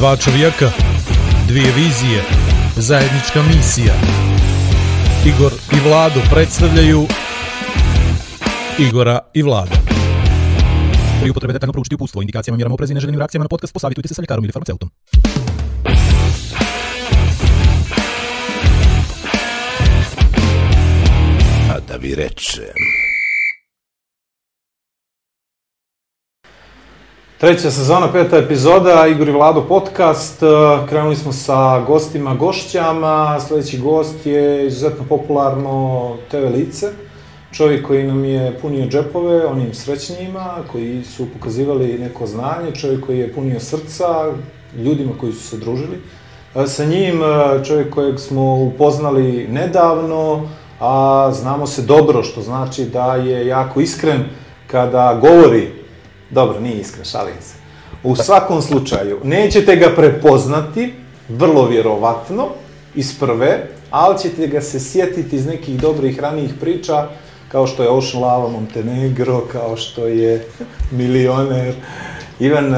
Dva čovjeka, dvije vizije, zajednička misija. Igor i Vlado predstavljaju Igora i Vlada. Pri upotrebe detaljno proučiti upustvo, indikacijama, mjerama oprezi i neželjenim reakcijama na podcast posavitujte se sa ljekarom ili farmaceutom. A da vi rečem. Treća sezona, peta epizoda, Igor i Vlado podcast. E, Krenuli smo sa gostima, gošćama. Sljedeći gost je izuzetno popularno TV lice. Čovjek koji nam je punio džepove, onim srećnijima, koji su pokazivali neko znanje, čovjek koji je punio srca ljudima koji su se družili. E, Sa njim e, čovjek kojeg smo upoznali nedavno, a znamo se dobro, što znači da je jako iskren kada govori Dobro, nije iskren, šalim se. U svakom slučaju, nećete ga prepoznati, vrlo vjerovatno, iz prve, ali ćete ga se sjetiti iz nekih dobrih ranijih priča, kao što je Ocean Lava Montenegro, kao što je Milioner. Ivan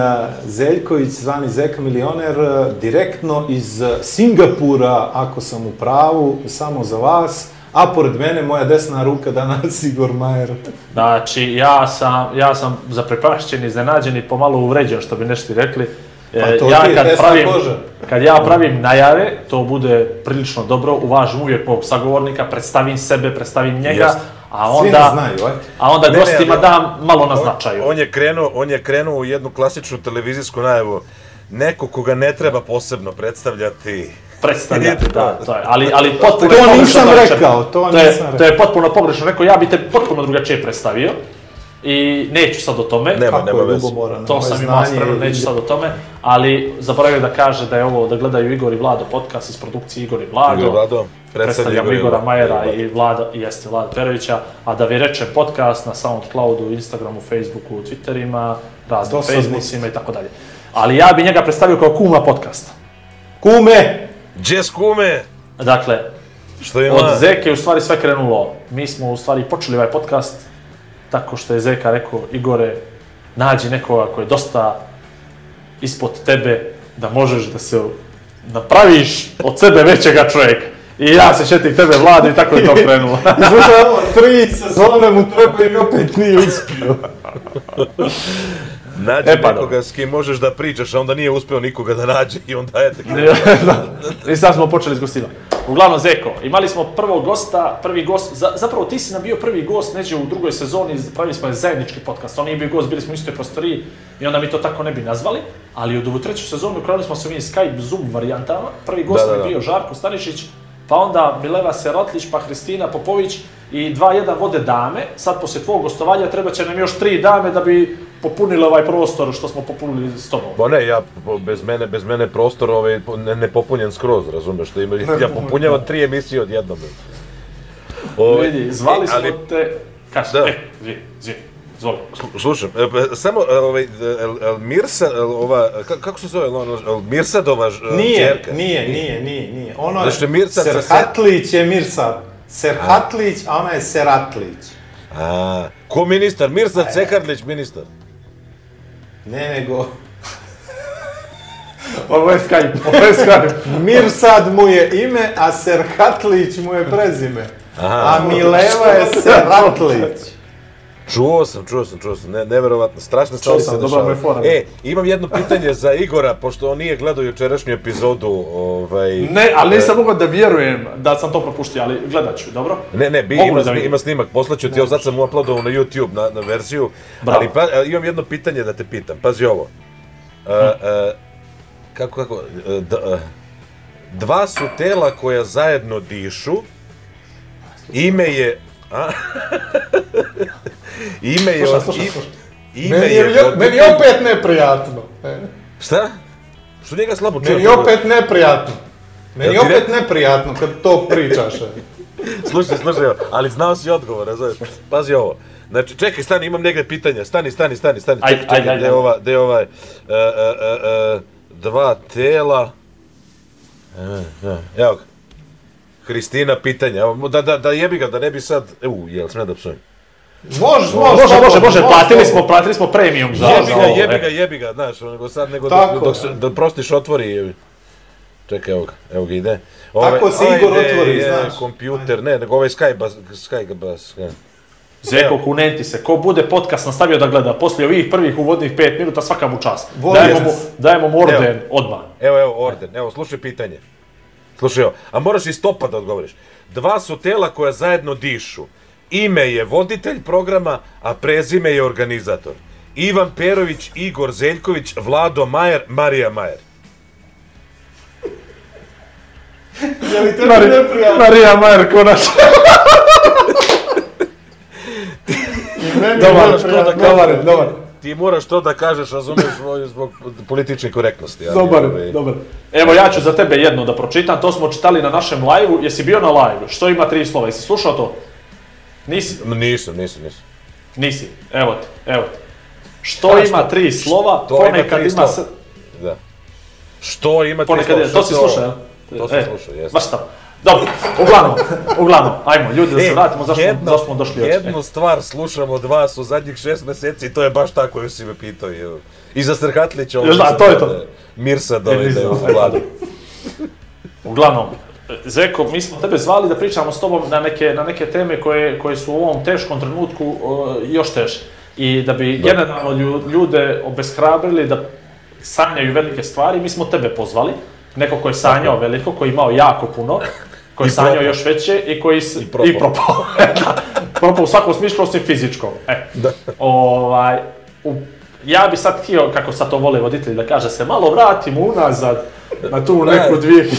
Zeljković, zvani Zeka Milioner, direktno iz Singapura, ako sam u pravu, samo za vas, a pored mene moja desna ruka danas Igor Majer. Znači, ja sam, ja sam zaprepašćen, iznenađen i pomalo uvređen, što bi nešto rekli. E, Pa to ja kad pravim, koža. kad ja pravim najave, to bude prilično dobro, uvažim uvijek mog sagovornika, predstavim sebe, predstavim njega, Jeste. a onda, znaju, aj. a onda Ne, ne, gostima ali- dam malo na značaju. On, on je krenuo, on je krenuo u jednu klasičnu televizijsku najavu. Neko koga ne treba posebno predstavljati. Predstavljati, da, to je, ali, ali potpuno To je pogrešno nisam rekao, to je, nisam rekao. To je potpuno pogrešno rekao, ja bi te potpuno drugačije predstavio i neću sad o tome. Nema, Kako nema je veze. To je sam imao spremno, neću sad o tome, ali zaboravio da kaže da je ovo, da gledaju Igor i Vlado podcast iz produkcije Igor i Vlado. Igor i Vlado, predstavlja predstavljamo Igor Igora. Majera i Vlada, i jeste Vlada Perovića, a da vi reče podcast na Soundcloudu, Instagramu, Facebooku, Twitterima, raznim To Facebookima i tako dalje. Ali ja bi njega predstavio kao kuma podcasta. Kume! Jazz kume! Dakle, Što ima? od Zeke je u stvari sve krenulo. Mi smo u stvari počeli ovaj podcast tako što je Zeka rekao, Igore, nađi nekoga koji je dosta ispod tebe, da možeš da se napraviš od sebe većega čovjeka. I ja se šetim tebe vladi i tako je to krenulo. Ovo, tri sezone mu treba i opet nije uspio. Nađi E, pa nekoga s kim možeš da pričaš, a onda nije uspeo nikoga da nađe i onda je tako. I sad smo počeli s gostima. Uglavnom, Zeko, imali smo prvog gosta, prvi gost, za, zapravo ti si nam bio prvi gost neđe u drugoj sezoni, pravili smo je zajednički podcast, on nije bio gost, bili smo u istoj prostoriji i onda mi to tako ne bi nazvali, ali od ovu treću sezonu krenuli smo sa ovim Skype, Zoom varijantama, prvi gost Da, da, da. bio Žarko Stanišić, pa onda Mileva Serotlić, pa Hristina Popović i 2-1 vode dame, sad poslije tvojeg gostovanja treba će nam još tri dame da bi popunili ovaj prostor što smo popunili s tobom. Ba ne, ja, bez mene, bez mene prostor ovaj, ne, ne popunjen skroz, razumeš, što ima, ja popunjavam tri emisije odjednom. Ovaj, Vidi, zvali e, smo ali, te... Kaži, Da. e, zvi, zvi, zvoli. slu- Slušam, e, pa, samo e, ovaj, el, el Mirsa, el, ova, ka- kako se zove, ono, el Mirsadova Nije, ćerka? nije, nije, nije, nije. Ono je, Znači, Mirsad sa Serhatlić je Mirsad. Serhatlić, a ona je Seratlić. A, ko ministar? Mirsad Cekarlić, ministar. Ne, nego... Ovo je Skype, ovo je Skype. Mirsad mu je ime, a Serhatlić mu je prezime. Aha. A Mileva je Seratlić. Čuo sam, čuo sam, čuo sam, ne, neverovatno, strašne stvari se dešavaju. E, imam jedno pitanje za Igora, pošto on nije gledao jučerašnju epizodu, ovaj... Ne, ali nisam mogao da vjerujem da sam to propustio, ali gledat ću, dobro? Ne, ne, bi, ima, da ima snimak, poslaću ti, evo sad sam uploadovao na YouTube, na, na verziju, Bravo. ali pa, a, imam jedno pitanje da te pitam, pazi ovo. E, e, kako, kako, e, d, e, dva su tela koja zajedno dišu, ime je, a? ime je, Slušaj, slušaj, slušaj. ime Meni je, je, meni je opet neprijatno. E, Šta? Što njega slabo čuje? Meni je opet neprijatno. Meni je opet neprijatno kad to pričaš. e. Slušaj, slušaj, ali znao si odgovor, razumiješ? Pazi ovo. Znači, čekaj, stani, imam negdje pitanja. Stani, stani, stani, stani. Ajde, Čekaj, čekaj, ajde, ajde. ova, gdje je ovaj, e, e, e, dva tela. E, e, evo ga. Hristina pitanja. Da, da, da jebi ga, da ne bi sad, u, jel, smije da psujem. Može, može, Može, može, može, platili smo, platili smo premium za, Jebi ga, jebi ga, jebi ga, znaš, nego sad, nego Tako dok, dok se, da prostiš otvori, čekaj, evo ga, evo ga ide. Tako se Igor otvori, znaš. kompjuter, ne, nego ovaj Sky bas, Sky bas. Zeko, kunenti se, ko bude podcast nastavio da gleda poslije ovih prvih uvodnih 5 minuta, svaka mu čast. Dajemo mu, dajemo mu orden odmah. Evo, evo, orden, evo, slušaj pitanje. Slušaj, evo, a moraš iz topa da odgovoriš. Dva su tela koja zajedno dišu. Ime je voditelj programa, a prezime je organizator. Ivan Perović, Igor Zeljković, Vlado Majer, Marija Majer. Je li tebi Mari- neprijatno? Marija Majer, konačno. Je Dobar, neprijatno. da Dobar, dobar. Ti moraš to da kažeš, razumeš, zbog političke korektnosti. ali, Dobar, ovaj, dobar. Evo ja ću za tebe jedno da pročitam, to smo čitali na našem live-u. Jesi bio na live Što ima tri slova? Jesi slušao to? Nisi? Nisam, nisam, nisam. Nisi. Evo ti, evo ti. Što A, ima što? tri slova, To ima ponekad tri ima... slova. s- Da. Što ima Ponekad je, slova? to si Što slušao, jel? To sam E, slušao, jesam. Baš tamo. Dobro, uglavnom, uglavnom, ajmo, ljudi, da se E, vratimo, zašto, jedno- zašto smo došli ovdje. Jednu stvar slušam od vas u zadnjih šest mjeseci i to je baš tako koju si me pitao. evo. I za Strhatlića ovo Jel da, to je da- to. da- Mirsa da E, je da je u vladu. Uglavnom, Zeko, mi smo tebe zvali da pričamo s tobom na neke, na neke teme koje, koje su u ovom teškom trenutku uh, još teže. I da bi generalno lju- ljude obeshrabrili da sanjaju velike stvari, mi smo tebe pozvali. Neko ko je sanjao veliko, koji je imao jako puno, koji je sanjao još veće i koji s- I propao. i propao. da, propao u svakom smislu osim fizičkom. E. Ovaj, u, ja bi sad htio, kako sad to vole voditelji da kaže, se malo vratimo unazad na tu neku dvije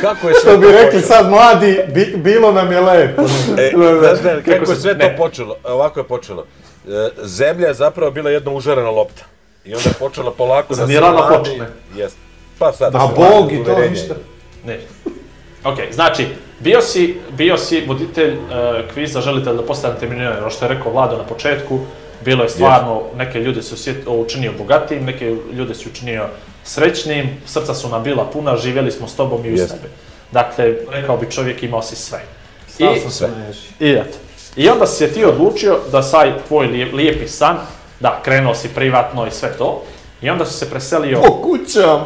Kako je sve Što bi to rekli počelo? sad mladi, bi- bilo nam je lepo. E, znaš ne, kako Kako je sve to ne. počelo? E, Ovako je počelo. E, Zemlja je zapravo bila jedna užarena lopta. I onda je počela polako da se mladi- počne. Jest. Pa sad. A se Bog i to ništa. Ne. Ok, znači, bio si, bio si voditelj uh, kviza Želite li da postanete milioner, ono što je rekao Vlado na početku, bilo je stvarno, neke ljude su o, učinio bogatijim, neke ljude su učinio srećnim, srca su nam bila puna, živjeli smo s tobom i uz tebe. Dakle, rekao bi čovjek imao si sve. Sam I, sam sve. i eto. I onda si se ti odlučio da saj tvoj lije- lijepi san, da, krenuo si privatno i sve to, i onda si se preselio Po kućam.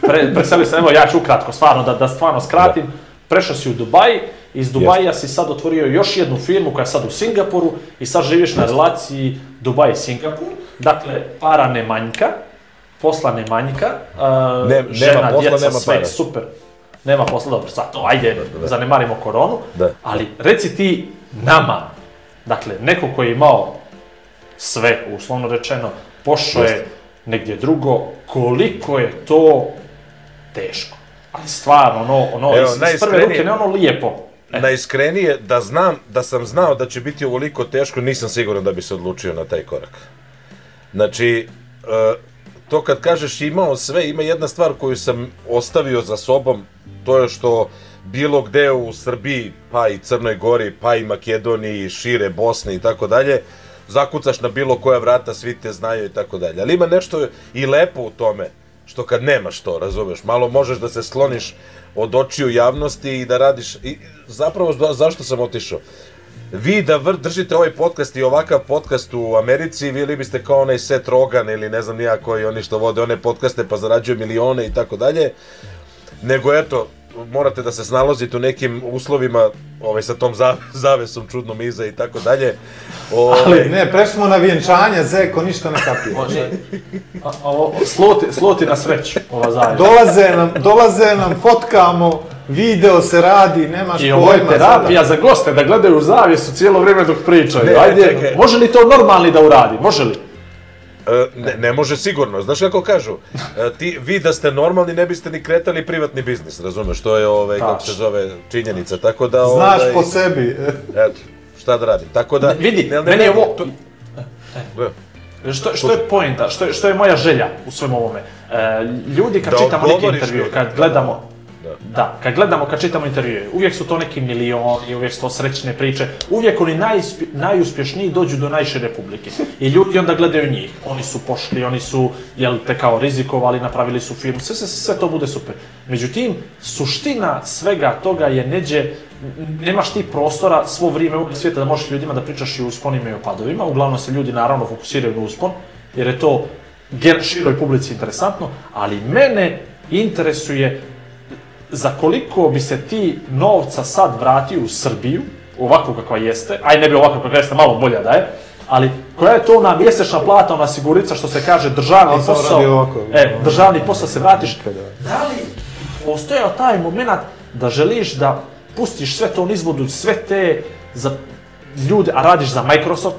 Pre, preselio se, evo ja ću ukratko, stvarno, da, da stvarno skratim. Prešao si u Dubaj, iz Dubaja si sad otvorio još jednu firmu koja je sad u Singapuru i sad živiš na relaciji Dubaj-Singapur. Dakle, para ne manjka, posla ne manjka, uh, Ne- nema žena, posla, djeca, nema sve, para. super. Nema posla, dobro, sad to, ajde, da. zanemarimo koronu, Da. ali reci ti nama, dakle, neko koji je imao sve, uslovno rečeno, pošao je negdje drugo, koliko je to teško. Ali stvarno, ono, ono Evo, iz, iz prve ruke, ne ono lijepo. E, Najiskrenije, da znam, da sam znao da će biti ovoliko teško, nisam siguran da bi se odlučio na taj korak. Znači, e, to kad kažeš imao sve, ima jedna stvar koju sam ostavio za sobom, to je što bilo gde u Srbiji, pa i Crnoj Gori, pa i Makedoniji, šire Bosne i tako dalje, zakucaš na bilo koja vrata, svi te znaju i tako dalje. Ali ima nešto i lepo u tome, što kad nemaš to, razumeš, malo možeš da se skloniš od očiju javnosti i da radiš, i zapravo za- zašto sam otišao? Vi da vr, držite ovaj podcast i ovakav podcast u Americi, bili biste kao onaj Seth Rogan ili ne znam nija koji oni što vode one podcaste pa zarađuju milione i tako dalje. Nego eto, morate da se snalazite u nekim uslovima ovaj, sa tom za, zavesom čudnom iza i tako dalje. Ovaj, Ali ne, prešli smo na vjenčanje, Zeko, ništa ne kapira. o, ne. A, ovo, sluti, sluti na sreću, ova zajedno. Dolaze nam, dolaze nam, fotkamo, video se radi, nemaš I ovo je pojma terapija za goste, da gledaju u zavjesu cijelo vrijeme dok pričaju. Ne, Ajde, čekaj. može li to normalni da uradi? Može li? E, Ne, ne može sigurno. Znaš kako kažu? E, Ti, vi da ste normalni ne biste ni kretali privatni biznis, razumeš? To je, ovaj, kako se zove, činjenica. Tako da, sada. Znaš ovaj, po sebi. Eto, šta da radim. Tako da... Vidi, ne, ne, meni je ne, ovo... to- Da. Što, što je poenta, što je, što je moja želja u svemu ovome? E, ljudi kad Da čitamo neki intervju, kad gledamo, Da. kad gledamo, kad čitamo intervjue, uvijek su to neki milioni, uvijek su to srećne priče, uvijek oni najuspje, najuspješniji dođu do najšire publike. I ljudi onda gledaju njih, oni su pošli, oni su, jel te kao rizikovali, napravili su firmu, sve, sve, sve to bude super. Međutim, suština svega toga je neđe nemaš ti prostora svo vrijeme u svijeta da možeš ljudima da pričaš i o usponima i o padovima. Uglavnom se ljudi naravno fokusiraju na uspon, jer je to široj publici interesantno, ali mene interesuje za koliko bi se ti novca sad vratio u Srbiju, ovako kakva jeste, aj ne bi ovako kakva jeste, malo bolja da je, ali koja je to ona mjesečna plata, ona sigurica što se kaže državni samo posao, ovako. e, državni posao se vratiš, Da. da li postojao taj moment da želiš da pustiš sve to nizvodu, sve te za ljude, a radiš za Microsoft,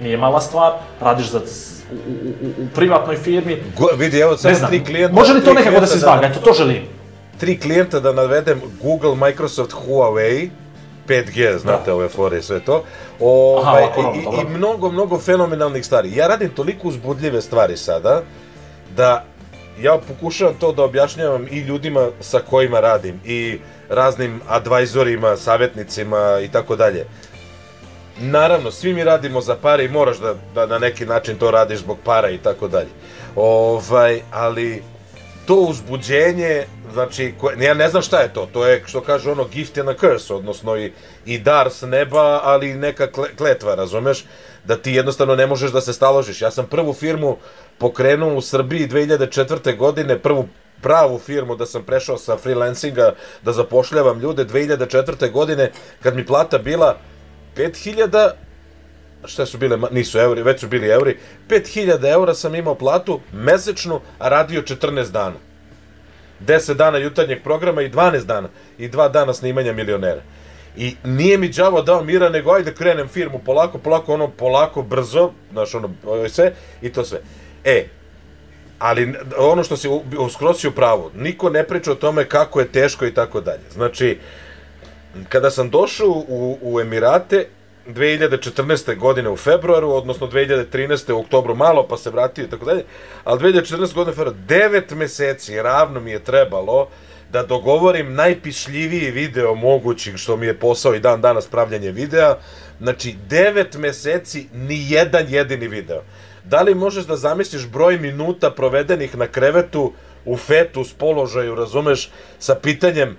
nije mala stvar, radiš za u, u, u, privatnoj firmi, Go, vidi, evo znam, tri klijenta. može li to nekako da se izvaga, eto to želim. Tri klijenta da navedem Google, Microsoft, Huawei, 5G, znate ove fore i sve to. Ovaj, ovako, i, dobro. I mnogo, mnogo fenomenalnih stvari. Ja radim toliko uzbudljive stvari sada, da ja pokušavam to da objašnjavam i ljudima sa kojima radim, i raznim advajzorima, savjetnicima i tako dalje. Naravno, svi mi radimo za pare i moraš da, da na neki način to radiš zbog para i tako dalje. Ovaj, ali to uzbuđenje, znači, koje, ja ne znam šta je to, to je, što kaže ono, gift and a curse, odnosno i, i dar s neba, ali neka kle- kletva, razumeš, da ti jednostavno ne možeš da se staložiš. Ja sam prvu firmu pokrenuo u Srbiji 2004. godine, prvu pravu firmu da sam prešao sa freelancinga da zapošljavam ljude 2004. godine kad mi plata bila 5000 šta su bile, nisu euri, već su bili euri, 5000 eura sam imao platu mesečnu, a radio 14 dana. 10 dana jutarnjeg programa i 12 dana. I 2 dana snimanja milionera. I nije mi đavo dao mira, nego ajde krenem firmu polako, polako, ono, polako, brzo, znaš, ono, ovo sve, i to sve. E, ali ono što si u- u- skroz si u pravu, niko ne priča o tome kako je teško i tako dalje. Znači, kada sam došao u, u Emirate 2014. godine u februaru, odnosno 2013. u oktobru malo, pa se vratio i tako dalje, ali 2014. godine februaru, 9 meseci ravno mi je trebalo da dogovorim najpišljiviji video mogući, što mi je posao i dan danas pravljanje videa, znači 9 meseci ni jedan jedini video. Da li možeš da zamisliš broj minuta provedenih na krevetu u fetus položaju, razumeš, sa pitanjem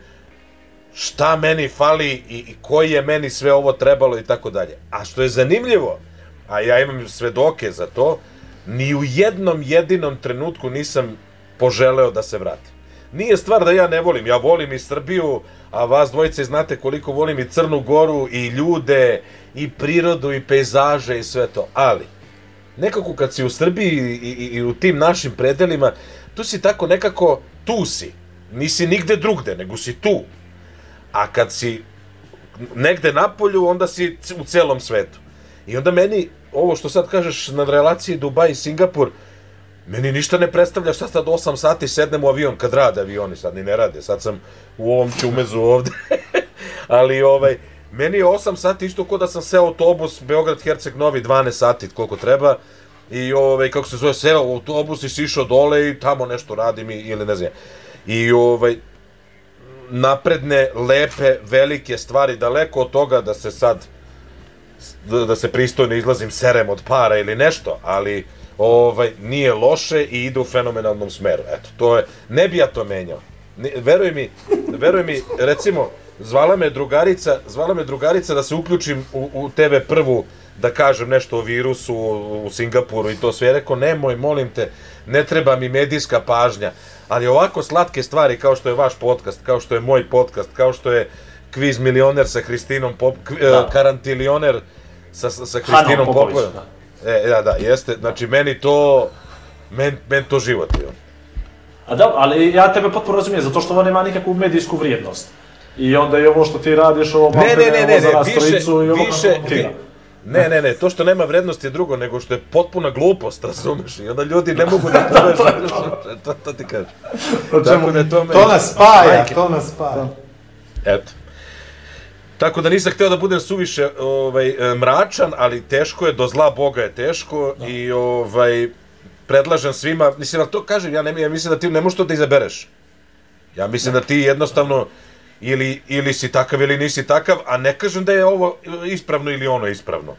šta meni fali i, i koji je meni sve ovo trebalo i tako dalje. A što je zanimljivo, a ja imam svedoke za to, ni u jednom jedinom trenutku nisam poželeo da se vratim. Nije stvar da ja ne volim, ja volim i Srbiju, a vas dvojice znate koliko volim i Crnu Goru, i ljude, i prirodu, i pejzaže, i sve to. Ali, nekako kad si u Srbiji i, i, i u tim našim predelima, tu si tako nekako, tu si. Nisi nigde drugde, nego si tu. A kad si negde na polju, onda si u celom svetu. I onda meni, ovo što sad kažeš na relaciji Dubaj i Singapur, meni ništa ne predstavlja šta sad 8 sati sednem u avion, kad rade avioni, sad ni ne rade, sad sam u ovom čumezu ovde. Ali ovaj, meni je 8 sati isto ko da sam seo autobus Beograd Herceg Novi 12 sati koliko treba i ovaj kako se zove seo autobus i si išao dole i tamo nešto radim i, ili ne znam. I ovaj napredne, lepe, velike stvari, daleko od toga da se sad da, se pristojno izlazim serem od para ili nešto, ali ovaj nije loše i ide u fenomenalnom smeru. Eto, to je ne bi ja to menjao. Ne, veruj mi, veruj mi, recimo zvala me drugarica, zvala me drugarica da se uključim u, u TV prvu da kažem nešto o virusu u Singapuru i to sve. Ja rekao, nemoj, molim te, ne treba mi medijska pažnja, ali ovako slatke stvari kao što je vaš podcast, kao što je moj podcast, kao što je kviz milioner sa Hristinom Pop, Da. e, karantilioner sa, sa, Hristinom Popović, Popović. da. E, da, da, jeste. Znači, meni to, men, men to život bio. A da, ali ja tebe potpuno razumijem, zato što ovo nema nikakvu medijsku vrijednost. I onda i ovo što ti radiš, ovo Ne, ne, ne, ne, ne, više, i ovo više, kako ti. Ne, ne, ne, to što nema vrednost je drugo, nego što je potpuna glupost, razumeš? I onda ljudi ne mogu da povežu. to, to ti kažem. Tako da je to meni... To nas spaja, Majke. to nas spaja. Eto. Tako da nisam hteo da budem suviše ovaj, e, mračan, ali teško je, do zla Boga je teško i ovaj, predlažem svima, mislim, ali to kažem, ja, ne, ja mislim da ti ne možeš to da izabereš. Ja mislim da ti jednostavno ili, ili si takav ili nisi takav, a ne kažem da je ovo ispravno ili ono ispravno.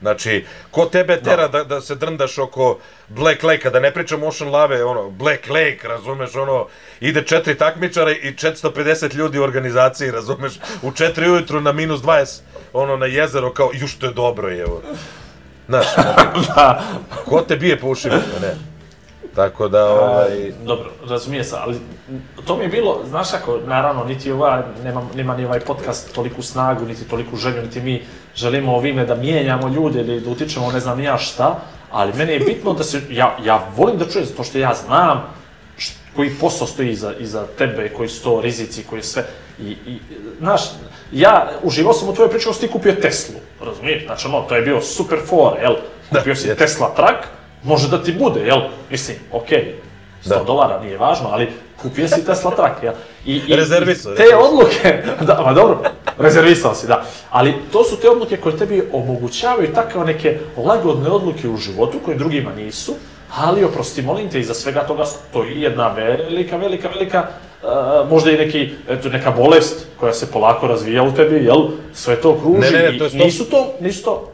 Znači, ko tebe tera da, da se drndaš oko Black Lake-a, da ne pričam Ocean Lave, ono, Black Lake, razumeš, ono, ide četiri takmičara i 450 ljudi u organizaciji, razumeš, u četiri ujutru na minus 20, ono, na jezero, kao, ju što je dobro, je, evo. Znaš, Da, ko te bije po ušima, ne. Tako da, ovaj, dobro, razumije se, ali to mi je bilo, znaš ako, naravno, niti ova, nema, nema ni ovaj podcast toliku snagu, niti toliku želju, niti mi želimo ovime da mijenjamo ljude ili da utičemo ne znam ja šta, ali meni je bitno da se, ja, ja volim da čujem to što ja znam, š- koji posao stoji iza, iza tebe, koji su to rizici, koji je sve, i, i znaš, ja uživao sam u tvojoj priči ti kupio Teslu, razumiješ, znači ono, to je bio super for, jel, kupio si jeste. Tesla trak, može da ti bude, jel, mislim, okej, 100 Da. dolara nije važno, ali kupio si Tesla trak, jel? I, i, Rezervisao, i te rezervisao. odluke, da, ma dobro, rezervisao si, da. Ali to su te odluke koje tebi omogućavaju takve neke lagodne odluke u životu koje drugima nisu, ali oprosti, molim te, iza svega toga stoji jedna velika, velika, velika, uh, možda i neki, eto, neka bolest koja se polako razvija u tebi, jel? Sve to kruži Ne, ne ne, to je i nisu to, nisu to,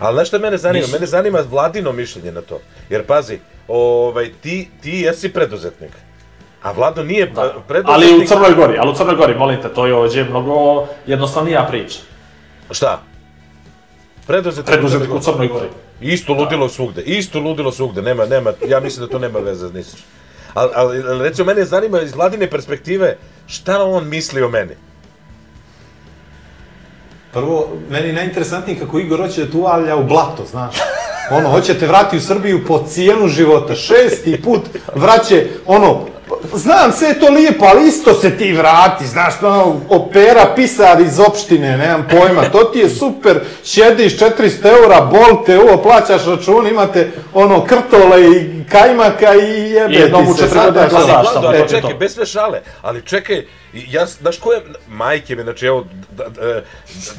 Ali znaš šta mene zanima? Mene zanima vladino mišljenje na to. Jer pazi, ovaj, ti, ti jesi preduzetnik. A Vlado nije Da. da. preduzetnik. Ali u Crnoj Gori, ali u Crnoj Gori, molim te, to je ovdje mnogo jednostavnija priča. Šta? Preduzetnik, Preduzetnik u Crnoj Gori. Isto ludilo svugde. Isto ludilo svugde. Nema, nema, ja mislim da to nema veze. Ali, ali, ali recimo, mene zanima iz vladine perspektive šta on misli o meni. Prvo, meni je najinteresantnije kako Igor hoće da tu uvalja u blato, znaš. Ono, hoće te vrati u Srbiju po cijenu života. Šesti put vraće, ono, znam sve je to lijepo, ali isto se ti vrati, znaš, ono, opera, pisar iz opštine, nemam pojma, to ti je super, sjediš 400 eura, bol te uvo, plaćaš račun, imate, ono, krtole i kajmaka i jebe jednom ti u se, četiri sad godine daš, ono, glasaš, Vlado, samo ali to je čekaj, bez sve šale, ali čekaj, ja, znaš ko je, majke mi, znači evo, da, da,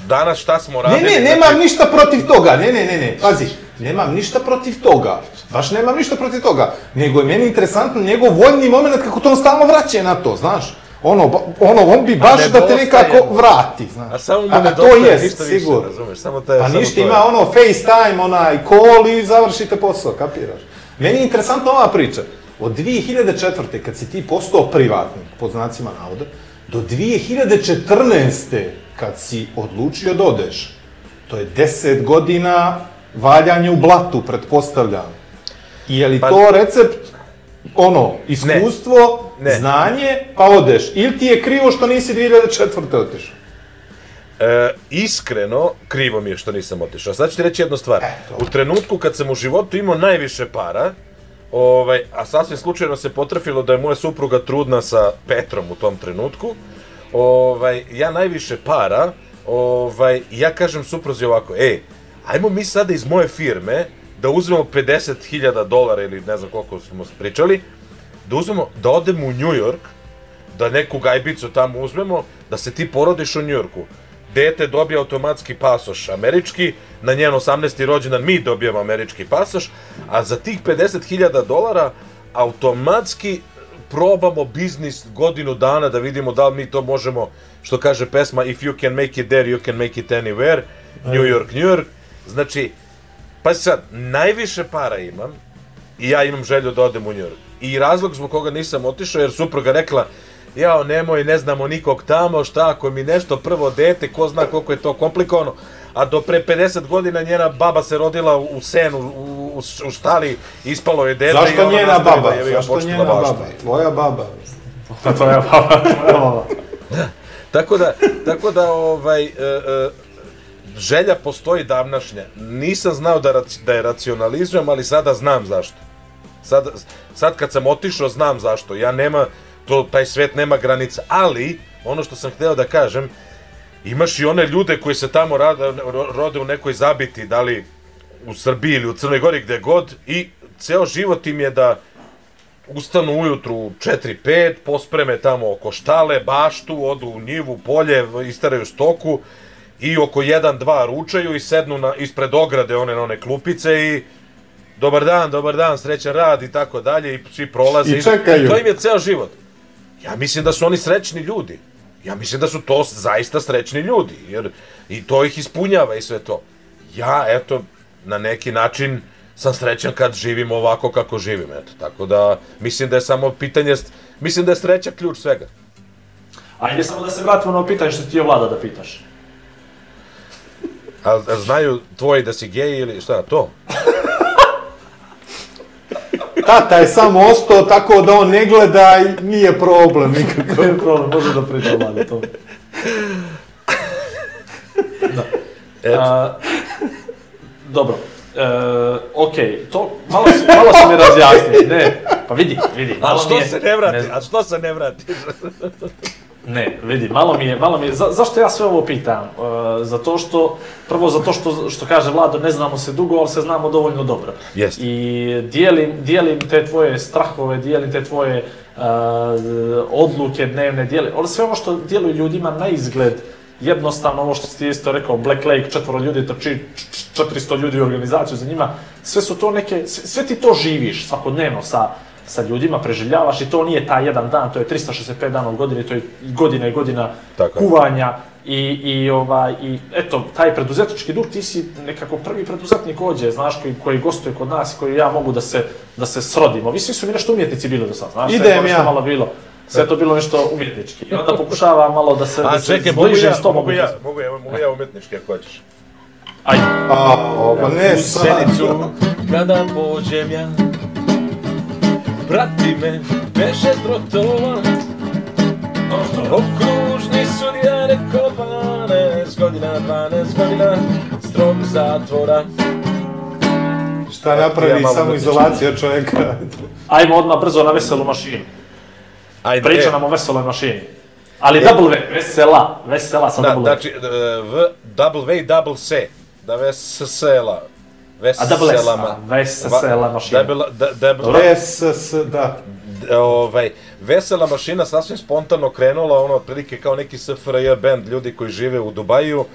danas šta smo Ne, radili? ne, znači, nemam ništa protiv toga, ne, ne, ne, ne, pazi, nemam ništa protiv toga, baš nemam ništa protiv toga, nego je meni interesantno njegov voljni moment kako to on stalno vraća na to, znaš, ono, ono, on bi baš da te nekako vrati, znaš. A samo mu a, a to jest, ništa više, razumeš, samo te, Pa samo ništa, je. ima ono FaceTime, onaj call i završite posao, kapiraš. Meni je interesantna ova priča. Od 2004. kad si ti postao privatnik, pod znacima navoda, do 2014. kad si odlučio da odeš, to je 10 godina valjanja u blatu, pretpostavljam. I je li Pa- to recept, ono, iskustvo, Ne. znanje, pa odeš? Ili ti je krivo što nisi 2004. otišao? E, iskreno, krivo mi je što nisam otišao. Sad ću ti reći jednu stvar. U trenutku kad sam u životu imao najviše para, ovaj, a sasvim slučajno se potrafilo da je moja supruga trudna sa Petrom u tom trenutku, ovaj, ja najviše para, ovaj, ja kažem supruzi ovako, ej, ajmo mi sada iz moje firme da uzmemo 50.000 dolara ili ne znam koliko smo pričali, da uzmemo, da odemo u New York, da neku gajbicu tamo uzmemo, da se ti porodiš u Njujorku. Dete dobije automatski pasoš američki, na njen 18. rođendan mi dobijemo američki pasoš, a za tih 50.000 dolara automatski probamo biznis godinu dana da vidimo da li mi to možemo, što kaže pesma If you can make it there, you can make it anywhere, New York, New York. Znači, pa sad, najviše para imam i ja imam želju da odem u New York. I razlog zbog koga nisam otišao, jer supruga rekla, jao, nemoj, ne znamo nikog tamo, šta ako mi nešto prvo dete, ko zna koliko je to komplikovano. A do pre 50 godina njena baba se rodila u senu, u, u, u štali, ispalo je dete Zašto njena nastavila, baba? ga, Zašto njena bašta. baba? Tvoja baba. To je baba, tvoja baba. Tako da, tako da ovaj, e, e, želja postoji davnašnja. Nisam znao da, rac- da je racionalizujem, ali sada znam zašto. Sad, sad kad sam otišao, znam zašto. Ja nema, to, taj svet nema granica. Ali, ono što sam hteo da kažem, imaš i one ljude koji se tamo rade, ro- rode u nekoj zabiti, da li u Srbiji ili u Crnoj Gori, gde god, i ceo život im je da ustanu ujutru u 4-5, pospreme tamo oko štale, baštu, odu u njivu, polje, istaraju stoku i oko 1-2 ručaju i sednu na, ispred ograde one, one klupice i dobar dan, dobar dan, srećan rad i tako dalje i svi prolaze. I čekaju. I to im je ceo život. Ja mislim da su oni srećni ljudi. Ja mislim da su to zaista srećni ljudi, jer i to ih ispunjava i sve to. ja, eto, na neki način sam srećan kad živim ovako kako živim, eto. Tako da, mislim da je samo pitanje, mislim da je sreća ključ svega. Ajde samo da se vratimo na ovo pitanje što ti je vlada da pitaš. A, a znaju tvoji da si gej ili šta, to? Tata je samo ostao tako da on ne gleda i nije problem nikakav. To je problem, može da priča vlada to. Da. Eto. A, dobro. E, ok, to malo malo si mi razjasnio. Ne, pa vidi, vidi. A što je- se ne vrati? ne. A što se ne vrati? Ne, vidi, malo mi je, malo mi je, za, zašto ja sve ovo pitam? E, zato što, prvo zato što, što kaže Vlado, ne znamo se dugo, ali se znamo dovoljno dobro. Jeste. I dijelim, dijelim te tvoje strahove, dijelim te tvoje e, odluke dnevne, dijelim, ali sve ovo što djeluju ljudima na izgled, jednostavno ovo što si ti isto rekao, Black Lake, četvoro ljudi trči, č- č- 400 ljudi u organizaciju za njima, sve su to neke, sve, sve ti to živiš svakodnevno sa, sa ljudima, preživljavaš i to nije taj jedan dan, to je 365 dana u godini, to je godina i godina Tako kuvanja i, i, ovaj, i eto, taj preduzetnički duh, ti si nekako prvi preduzetnik ovdje, znaš, koji, koji gostuje kod nas i koji ja mogu da se, da se srodimo. Vi svi su mi nešto umjetnici bili do sada, znaš, sve je Idem ja. malo bilo. Sve to bilo nešto umjetnički. I onda pokušava malo da se, A da se čekaj, mogu zbližim ja, s tobom. mogu ja, mogu ja, mogu ja umetnički ako hoćeš. Ajde. A, pa ne, U sad. Sjenicu, kada pođem ja, prati me, beše trotova, okružni sudija rekao 12 godina, 12 godina, strog zatvora. Šta napravi Ja samo izolacija čovjeka? Ajmo odmah brzo na veselu mašinu. Ajde, Priča e, nam o veseloj mašini. Ali double V, vesela, vesela sa Da, double V. znači, e, v, double V i double C, da vesela. Veselama. vesela mašina. Debela, da, debela, da. d- ovaj, vesela mašina sasvim spontano krenula, ono, otprilike kao neki SFRJ band, ljudi koji žive u Dubaju,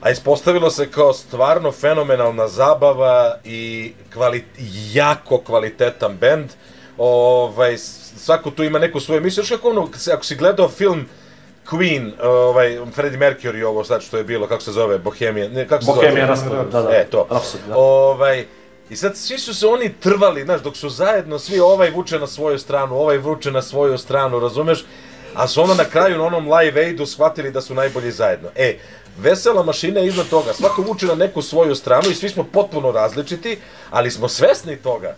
a ispostavilo se kao stvarno fenomenalna zabava i kvali, jako kvalitetan band. Ovaj, svako tu ima neku svoju emisiju, još kako ono, ako si gledao film Queen, ovaj, Freddie Mercury, ovo sad što je bilo, kako se zove, Bohemian, ne, kako se Bohemian zove? Rhapsody, da, da. E, to. Rhapsody, da. Ovaj, I sad svi su se oni trvali, znaš, dok su zajedno svi ovaj vuče na svoju stranu, ovaj vuče na svoju stranu, razumeš? A su ono na kraju na onom live aidu shvatili da su najbolji zajedno. E, vesela mašina je iznad toga, svako vuče na neku svoju stranu i svi smo potpuno različiti, ali smo svesni toga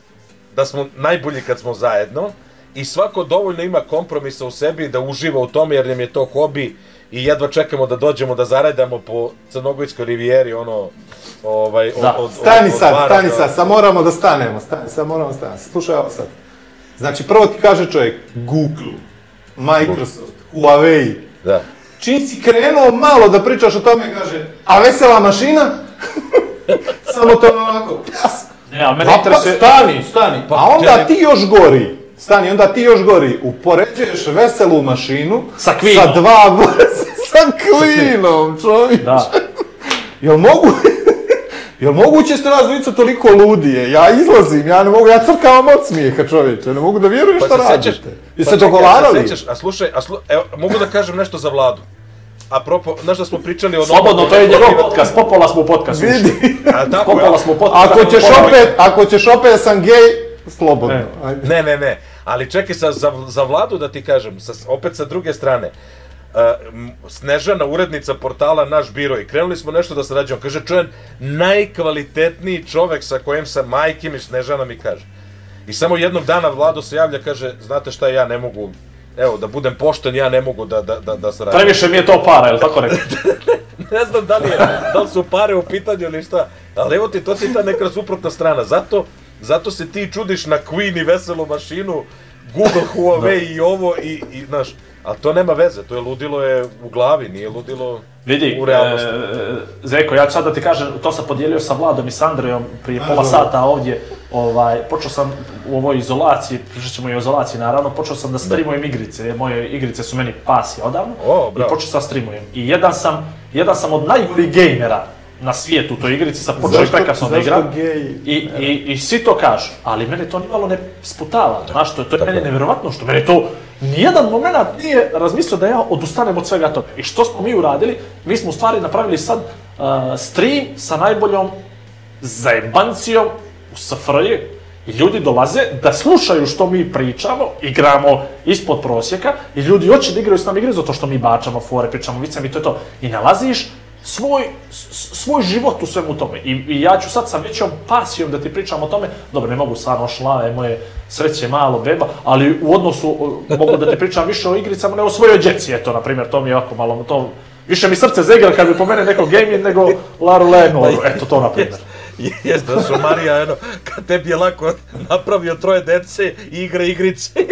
da smo najbolji kad smo zajedno i svako dovoljno ima kompromisa u sebi da uživa u tome jer nam je to hobi i jedva čekamo da dođemo da zaredamo po Crnogorskoj rivijeri ono ovaj od, Da. od, Stani od, od sad, bara stani do- sad, sad moramo da stanemo, stani, sad moramo staniti. Slušaj ovo sad. Znači, prvo ti kaže čovjek, Google, Microsoft, Huawei. Da. Čim si krenuo malo da pričaš o tome, kaže, a vesela mašina? Samo to ovako, jas. Ne, a mene Pa, pa, stani, stani. Pa, A onda ti još gori. Stani, onda ti još gori. Upoređuješ veselu mašinu Sa. Sa dva sa Queenom, čovječe. Da. Jel mogu... Jel moguće ste vas dvojica toliko ludije? Ja izlazim, ja ne mogu, ja crkavam od smijeha čovječe, ne mogu da vjerujem šta se sećaš- radite. I pa dogovarali? a se sećaš, a slušaj, a slu, evo, mogu da kažem nešto za vladu. Apropo, znaš da smo pričali o... Slobodno, to je njegov podcast, popola smo u podcastu. Vidi. A tako? Popola smo u podcastu. Ako ćeš opet, ako ćeš opet da sam gej, slobodno. Ne. Ajde. Ne, ne, ne. Ali čekaj, sa, za, za vladu da ti kažem, sa, opet sa druge strane, uh, Snežana, urednica portala Naš biro i krenuli smo nešto da sarađujemo. Kaže, čujem, najkvalitetniji čovek sa kojim sam majke mi Snežana mi kaže. I samo jednog dana Vlado se javlja, kaže, znate šta, ja ne mogu, evo, da budem pošten, ja ne mogu da, da, da, da sarađujem. Previše mi je to para, jel tako rekao? ne znam da li, je, da li su pare u pitanju ili šta, ali evo ti, to ti je ta neka suprotna strana. Zato, zato se ti čudiš na Queen i veselu mašinu, Google, Huawei i ovo i, i znaš, ali to nema veze, to je ludilo je u glavi, nije ludilo Vidi, u realnosti. e, Zeko, ja ću sad da ti kažem, to sam podijelio sa Vladom i s Andrejom prije pola sata ovdje, ovaj, počeo sam u ovoj izolaciji, pričat ćemo i o izolaciji naravno, počeo sam da streamujem igrice, moje igrice su meni pasije odavno, O, i bravo. počeo sam streamujem. I jedan sam, jedan sam od najgorih gejmera na svijetu u toj igrici, sam počeo prekasno da zašto igram. gej? I, i, I svi to kažu, ali mene to nimalo ne sputava, znaš, to, je- to je Tako meni je. nevjerovatno, što mene to nijedan moment nije razmislio da ja odustanem od svega toga. I što smo mi uradili? Mi smo u stvari napravili sad uh, stream sa najboljom zajebancijom u SFRJ i ljudi dolaze da slušaju što mi pričamo, igramo ispod prosjeka i ljudi hoće da igraju s nama igre zato što mi bačamo fore, pričamo vicem i to je to. I nalaziš svoj, svoj život u svemu tome. I, I ja ću sad sa većom pasijom da ti pričam o tome, dobro, ne mogu stvarno šla, je moje sreće malo beba, ali u odnosu mogu da ti pričam više o igricama nego o svojoj djeci, eto, na primjer, to mi je ovako malo, to, više mi srce zaigra kad bi po mene neko gaming nego Laru Leno, eto to na primjer. Jeste da su Marija, eno, kad tebi je lako napravio troje dece i igra igrice.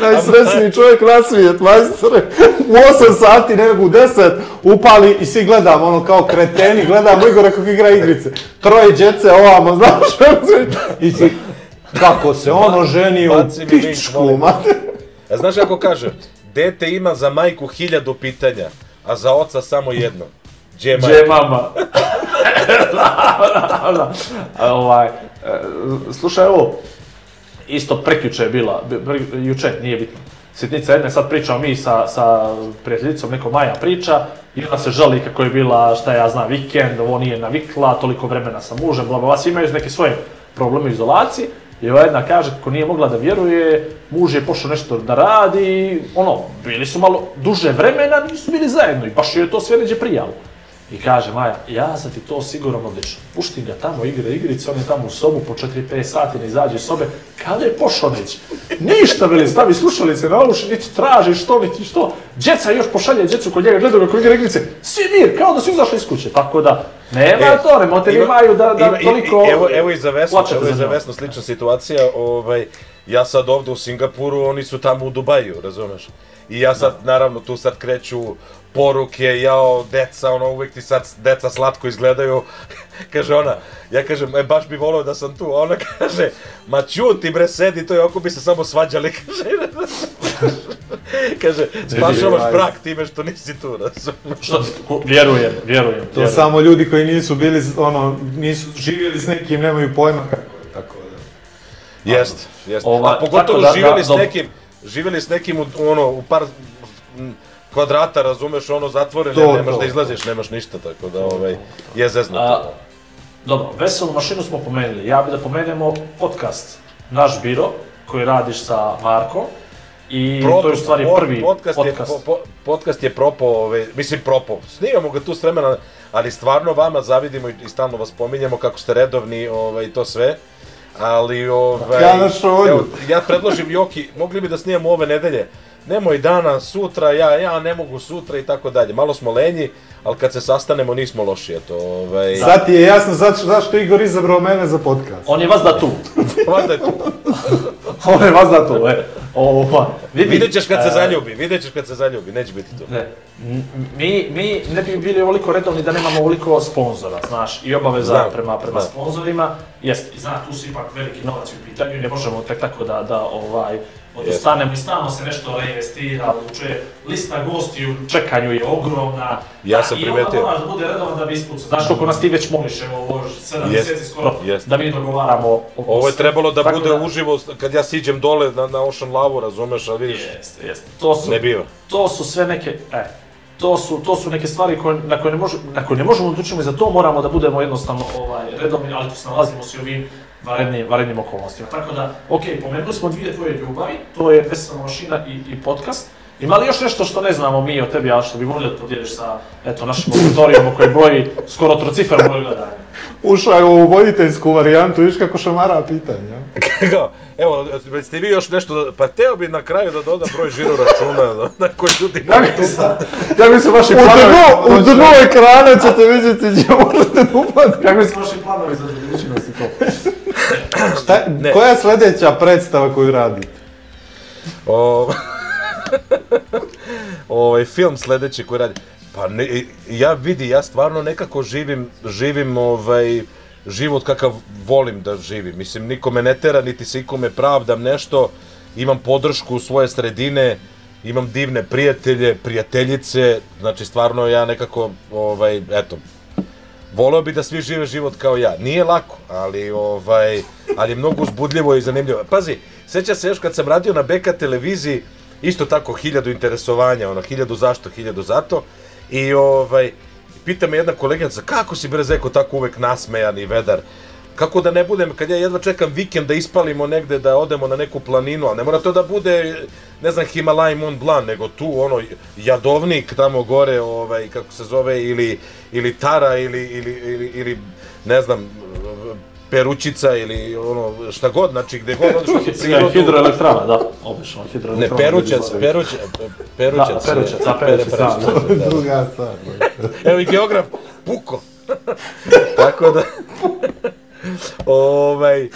Najsrećniji čovjek na svijet, majstore. U 8 sati, ne nego u 10, upali i svi gledamo, ono kao kreteni, gledamo Igora kako igra igrice. Troje djece ovamo, znaš, i si, kako se ono ženi u pičku, mate. A znaš kako kaže? Dete ima za majku hiljadu pitanja, a za oca samo jedno. Gdje je Gdje mama? da, da. A, ovaj, e, slušaj, evo, isto prekjuče je bila, bi- pre- juče, nije bitno. Sitnica jedne, sad pričamo mi sa, sa prijateljicom, neko Maja priča, i ona se žali kako je bila, šta ja znam, vikend, ovo nije navikla, toliko vremena sa mužem, bla, bla, bla, imaju neke svoje probleme u izolaciji, i ova jedna kaže kako nije mogla da vjeruje, muž je pošao nešto da radi, ono, bili su malo duže vremena, nisu bili zajedno i baš joj je to sve neđe prijalo. I kaže Maja, ja sam ti to sigurno odlično. Pušti ga tamo, igra igrice, on je tamo u sobu po 4-5 sati, ne izađe iz sobe. Kada je pošao neći? Ništa, veli, stavi slušalice na uši, niti traži što, niti što. Djeca još pošalje djecu kod njega, gledaju kako igra igrice. Svi mir, kao da su izašli iz kuće. Tako da, nema E, to, ne mote imaju da, da ima- toliko... i- Evo, evo i za Vesnu, plačete evo i za. Vesnu slična situacija, ovaj, ja sad ovde u Singapuru, oni su tamo u Dubaju, razumeš? I ja sad, naravno, tu sad kreću poruke, jao, deca, ono, uvek ti sad deca slatko izgledaju. kaže ona, ja kažem, e, baš bi volio da sam tu, a ona kaže, ma ćuti bre, sedi, to je oko bi se samo svađali, kaže. kaže, spašavaš brak time što nisi tu, razumeš? Što, vjerujem, vjerujem. To vjerujem. samo ljudi koji nisu bili, ono, nisu živjeli s nekim, nemaju pojma kako je, tako da. Jest, jest. Ovaj, A pogotovo da- živjeli da- s nekim, živjeli s nekim u, ono, u par m, kvadrata, razumeš, ono zatvoreno, To, nemaš to, da to. izlaziš, nemaš ništa, tako da, ovaj, je zeznuto. A, dobro, veselu mašinu smo pomenuli. Ja bih da pomenemo podcast Naš biro, koji radiš sa Markom. I to je u stvari pod- prvi podcast. podcast. Je, po, po, podcast je propao, ovaj, mislim propao, snimamo ga tu s vremena, ali stvarno vama zavidimo i, i stalno vas pominjemo kako ste redovni ovaj, i to sve. Ali, ovaj, Ja evo, ja predložim Joki, mogli bi da snimamo ove nedelje, nemoj dana, sutra, ja, ja ne mogu sutra i tako dalje. Malo smo lenji, ali kad se sastanemo nismo loši, eto, ovaj, Sad ti je jasno zašto, zašto Igor izabrao mene za podcast. On je vas da tu. valjda je to. On je vas da tu, e. Ova, vidi, Vidjet ćeš kad se e, zaljubi, vidjet ćeš kad se zaljubi, neće biti to. Ne, mi, mi ne bi bili ovoliko redovni da nemamo ovoliko sponzora, znaš, i obaveza Znam, prema, prema znam. sponzorima, jest, i zna, tu su ipak veliki novac u pitanju ne možemo tek tako da, da ovaj, odostanemo i stalno se nešto reinvestira, uče, lista gosti u čekanju je ogromna, Ja Da, sam i primetio. onda moraš da bude redovan da bi ispucao. Znaš koliko nas ti već moliš, evo, ovo još 7 Jest, mjeseci skoro, jest. da mi dogovaramo Ovo je trebalo da Tako bude uživo kad ja siđem dole na, na Ocean Lavu, razumeš, ali vidiš, Jeste, jeste. To su, ne biva. to su sve neke, e, to su, to su neke stvari koje, na, koje ne može, na koje ne možemo da učimo i za to moramo da budemo jednostavno ovaj, redovni, ali tu se nalazimo svi ovim varednim, varednim okolnostima. Tako da, ok, pomenuli smo dvije tvoje ljubavi, to je Vesela mašina i, i podcast. Ima li još nešto što ne znamo mi o tebi, a što bi volio da podijeliš sa eto, našim auditorijom koji broji skoro trociferno broj gledanja? Ušao je u voditeljsku varijantu, viš kako šamara pitanja. Kao, Evo, ste vi još nešto, pa teo bi na kraju da doda broj žiro računa da- na koji ljudi Ja mogu mislim, ja mislim vaši U planovi, dnu, u dnu ekrana ćete vidjeti gdje možete da upadnete. kakvi su vaši planovi za budućnost i to? Šta, Ne. koja je sljedeća predstava koju radite? O, ovaj film sledeći koji radi. Pa ne, ja vidi, ja stvarno nekako živim, živim ovaj, život kakav volim da živim. Mislim, niko me ne tera, niti se ikome pravdam nešto. Imam podršku svoje sredine, imam divne prijatelje, prijateljice. Znači, stvarno ja nekako, ovaj, eto, voleo bi da svi žive život kao ja. Nije lako, ali ovaj, ali je mnogo uzbudljivo i zanimljivo. Pazi, seća se još kad sam radio na BK televiziji, isto tako hiljadu interesovanja, ono, hiljadu zašto, hiljadu zato. I ovaj, pita me jedna koleginica, kako si bre Zeko tako uvek nasmejan i vedar? Kako da ne budem, kad ja jedva čekam vikend da ispalimo negde, da odemo na neku planinu, a ne mora to da bude, ne znam, Himalaj Mont Blanc, nego tu, ono, Jadovnik tamo gore, ovaj, kako se zove, ili, ili Tara, ili, ili, ili, ili ne znam, перучица или оно шта год, значи каде год одиш се природа хидроелектрана, да, обично хидроелектрана. Не перучец, да, перучец, перучец, да, перучец, да, за перучец, друга стар. Еве географ Пуко. Така да Овај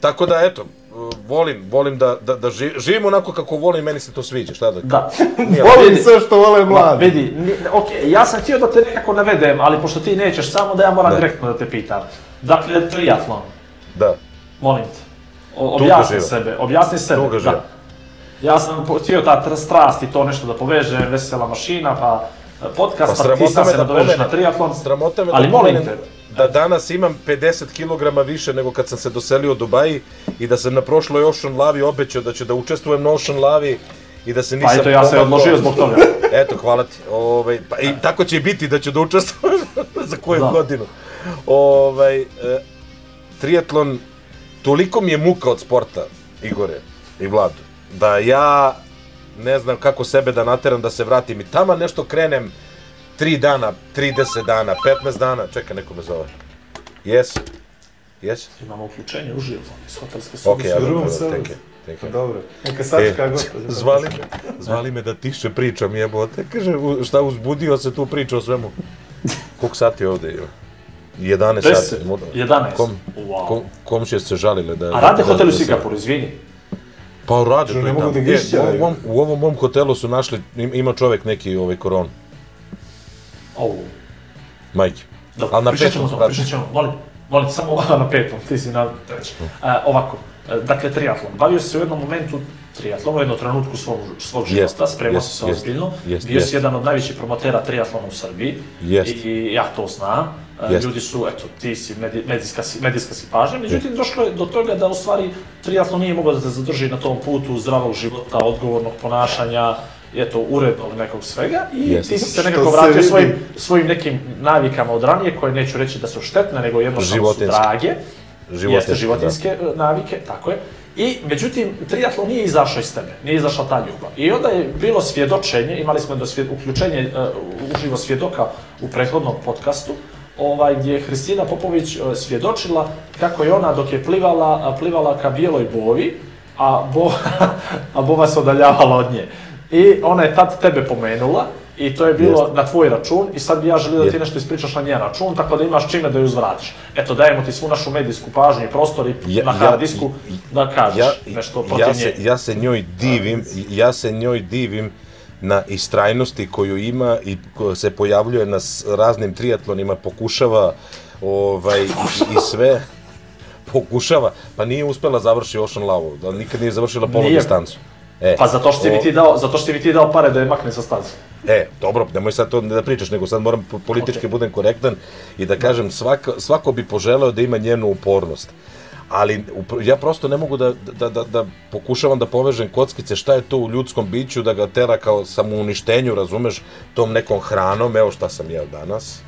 така да ето da, volim, volim da, da, da ži, živim onako kako volim, meni se to sviđa, šta da... Da. Volim sve što vole Ma, mladi. vidi, ok, ja sam htio da te nekako navedem, ali pošto ti nećeš, samo da ja moram Da. direktno da te pitam. Dakle, triatlon, Da, molim te. O, objasni sebe, objasni sebe. Tuga živa. Da. Ja sam htio ta tr- strast i to nešto da povežem, vesela mašina, pa e, podcast, Pa pa, ti sam se da nadovežeš na triatlon. Sramota me Ali da molim pomenem te. Da danas imam 50 kg više nego kad sam se doselio u Dubaji i da sam na prošloj Ocean Lavi obećao da ću da učestvujem na Ocean Lavi i da se nisam Pa eto, ja se pomakao. odložio zbog toga. Eto, hvala ti. Ovaj, pa, I tako će i biti da ću da učestvujem za koju Da. godinu. Ovaj, e, triatlon, toliko mi je muka od sporta, Igore i Vladu, da ja ne znam kako sebe da nateram da se vratim i tamo nešto krenem 3 dana, 30 dana, 15 dana, čekaj, neko me zove. Jes? Jes? Imamo uključenje uživo iz hotelske sobe. Ok, you, thank you. Dobro. Neka sačka E, gospođa. Zvali me, zvali me da tiše pričam, jebote. Kaže, šta uzbudio se tu priča o svemu. Koliko sati ovde je? 11 Deset, sati. Mo- 11. Kom, Wow. kom, komšije se žalile da... A rade da- hotel u da se- Singapuru, izvini. Pa rade to ne i mogu tamo. da u, ovom, u ovom mom hotelu su našli, im- ima čovek neki ovaj koronu, Au. majke. Dobro, Ali na pričat petom ćemo to, spratu. pričat ćemo, molim, molim, samo na petom, ti si na trećem. E, ovako, e, dakle, triatlon. Bavio se u jednom momentu triatlon, u jednom trenutku svog, svog života, Jest, spremao si se jest, ozbiljno, jest, bio jest. si jedan od najvećih promotera triatlona u Srbiji Jest. i ja to znam. E, Jest. Ljudi su, eto, ti si medi- medijska, si, medijska si pažnja, međutim, došlo je do toga da u stvari triatlon nije mogao da te zadrži na tom putu zdravog života, odgovornog ponašanja, eto, urednog nekog svega i Jest. ti si se nekako vratio svojim svojim nekim navikama od ranije, koje neću reći da su štetne, nego jednostavno su Životinjske. drage. Životinjske, Jeste životinske e, navike, tako je. I, međutim, triatlon nije izašao iz tebe, nije izašla ta ljubav. I onda je bilo svjedočenje, imali smo do svjed, uključenje e, uživo svjedoka u prethodnom podcastu, ovaj, gdje je Hristina Popović e, svjedočila kako je ona dok je plivala, a, plivala ka bijeloj bovi, a, bo, a bova se odaljavala od nje. I ona je tad tebe pomenula i to je bilo na tvoj račun i sad bi ja želio da ti nešto ispričaš na njen račun, tako da imaš čime da ju uzvratiš. Eto, dajemo ti svu našu medijsku pažnju i prostor i Ja- na ja- hard disku da kažeš nešto protiv ja nje. se, ja se njoj divim, ja se njoj divim na istrajnosti koju ima i se pojavljuje na raznim triatlonima, pokušava ovaj, i, i sve. Pokušava, pa nije uspela završi Ocean Lavu, da nikad nije završila polu distancu. E, Pa zato što si mi o- ti dao, zato što si mi ti dao pare da je makne sa staze. E, dobro, nemoj sad to da pričaš, nego sad moram po- politički Ok. budem korektan i da kažem, svako, svako bi poželeo da ima njenu upornost. Ali ja prosto ne mogu da, da, da, da pokušavam da povežem kockice šta je to u ljudskom biću, da ga tera kao samouništenju, razumeš, tom nekom hranom, evo šta sam jeo danas.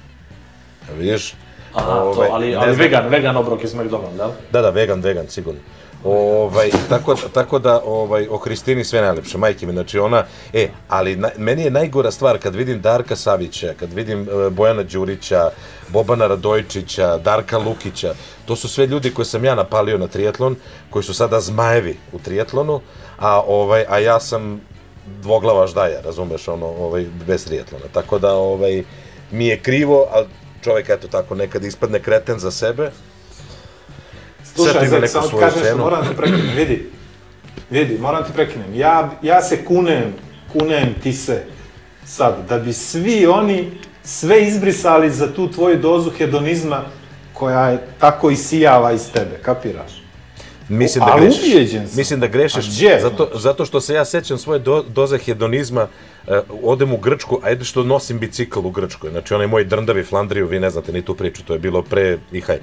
Ja, vidiš? Aha, Ovaj, to, ali, ne ali znam. vegan, vegan obrok iz McDonald's, da? Da, da, vegan, vegan, sigurno. Ovaj, tako, tako da ovaj, o Kristini sve najlepše, majke mi, znači ona, e, ali na, meni je najgora stvar kad vidim Darka Savića, kad vidim e, Bojana Đurića, Bobana Radojčića, Darka Lukića, to su sve ljudi koje sam ja napalio na triatlon, koji su sada zmajevi u triatlonu, a, ovaj, a ja sam dvoglava ždaja, razumeš, ono, ovaj, bez triatlona, tako da, ovaj, mi je krivo, ali čovjek, eto tako, nekad ispadne kreten za sebe, Sve to Slušaj, ima Zek, neku ti svoju kažem što cenu. moram te prekinem, vidi, vidi, moram te prekinem. Ja, ja se kunem, kunem ti se sad, da bi svi oni sve izbrisali za tu tvoju dozu hedonizma koja je tako isijava iz tebe, kapiraš? Mislim da Ali grešiš. ubijeđen sam. Mislim da grešiš gdje? zato, zato što se ja sećam svoje do, doze hedonizma, uh, odem u Grčku, a ajde što nosim bicikl u Grčkoj, znači onaj moj drndavi Flandriju, vi ne znate ni tu priču, to je bilo pre Ihaj.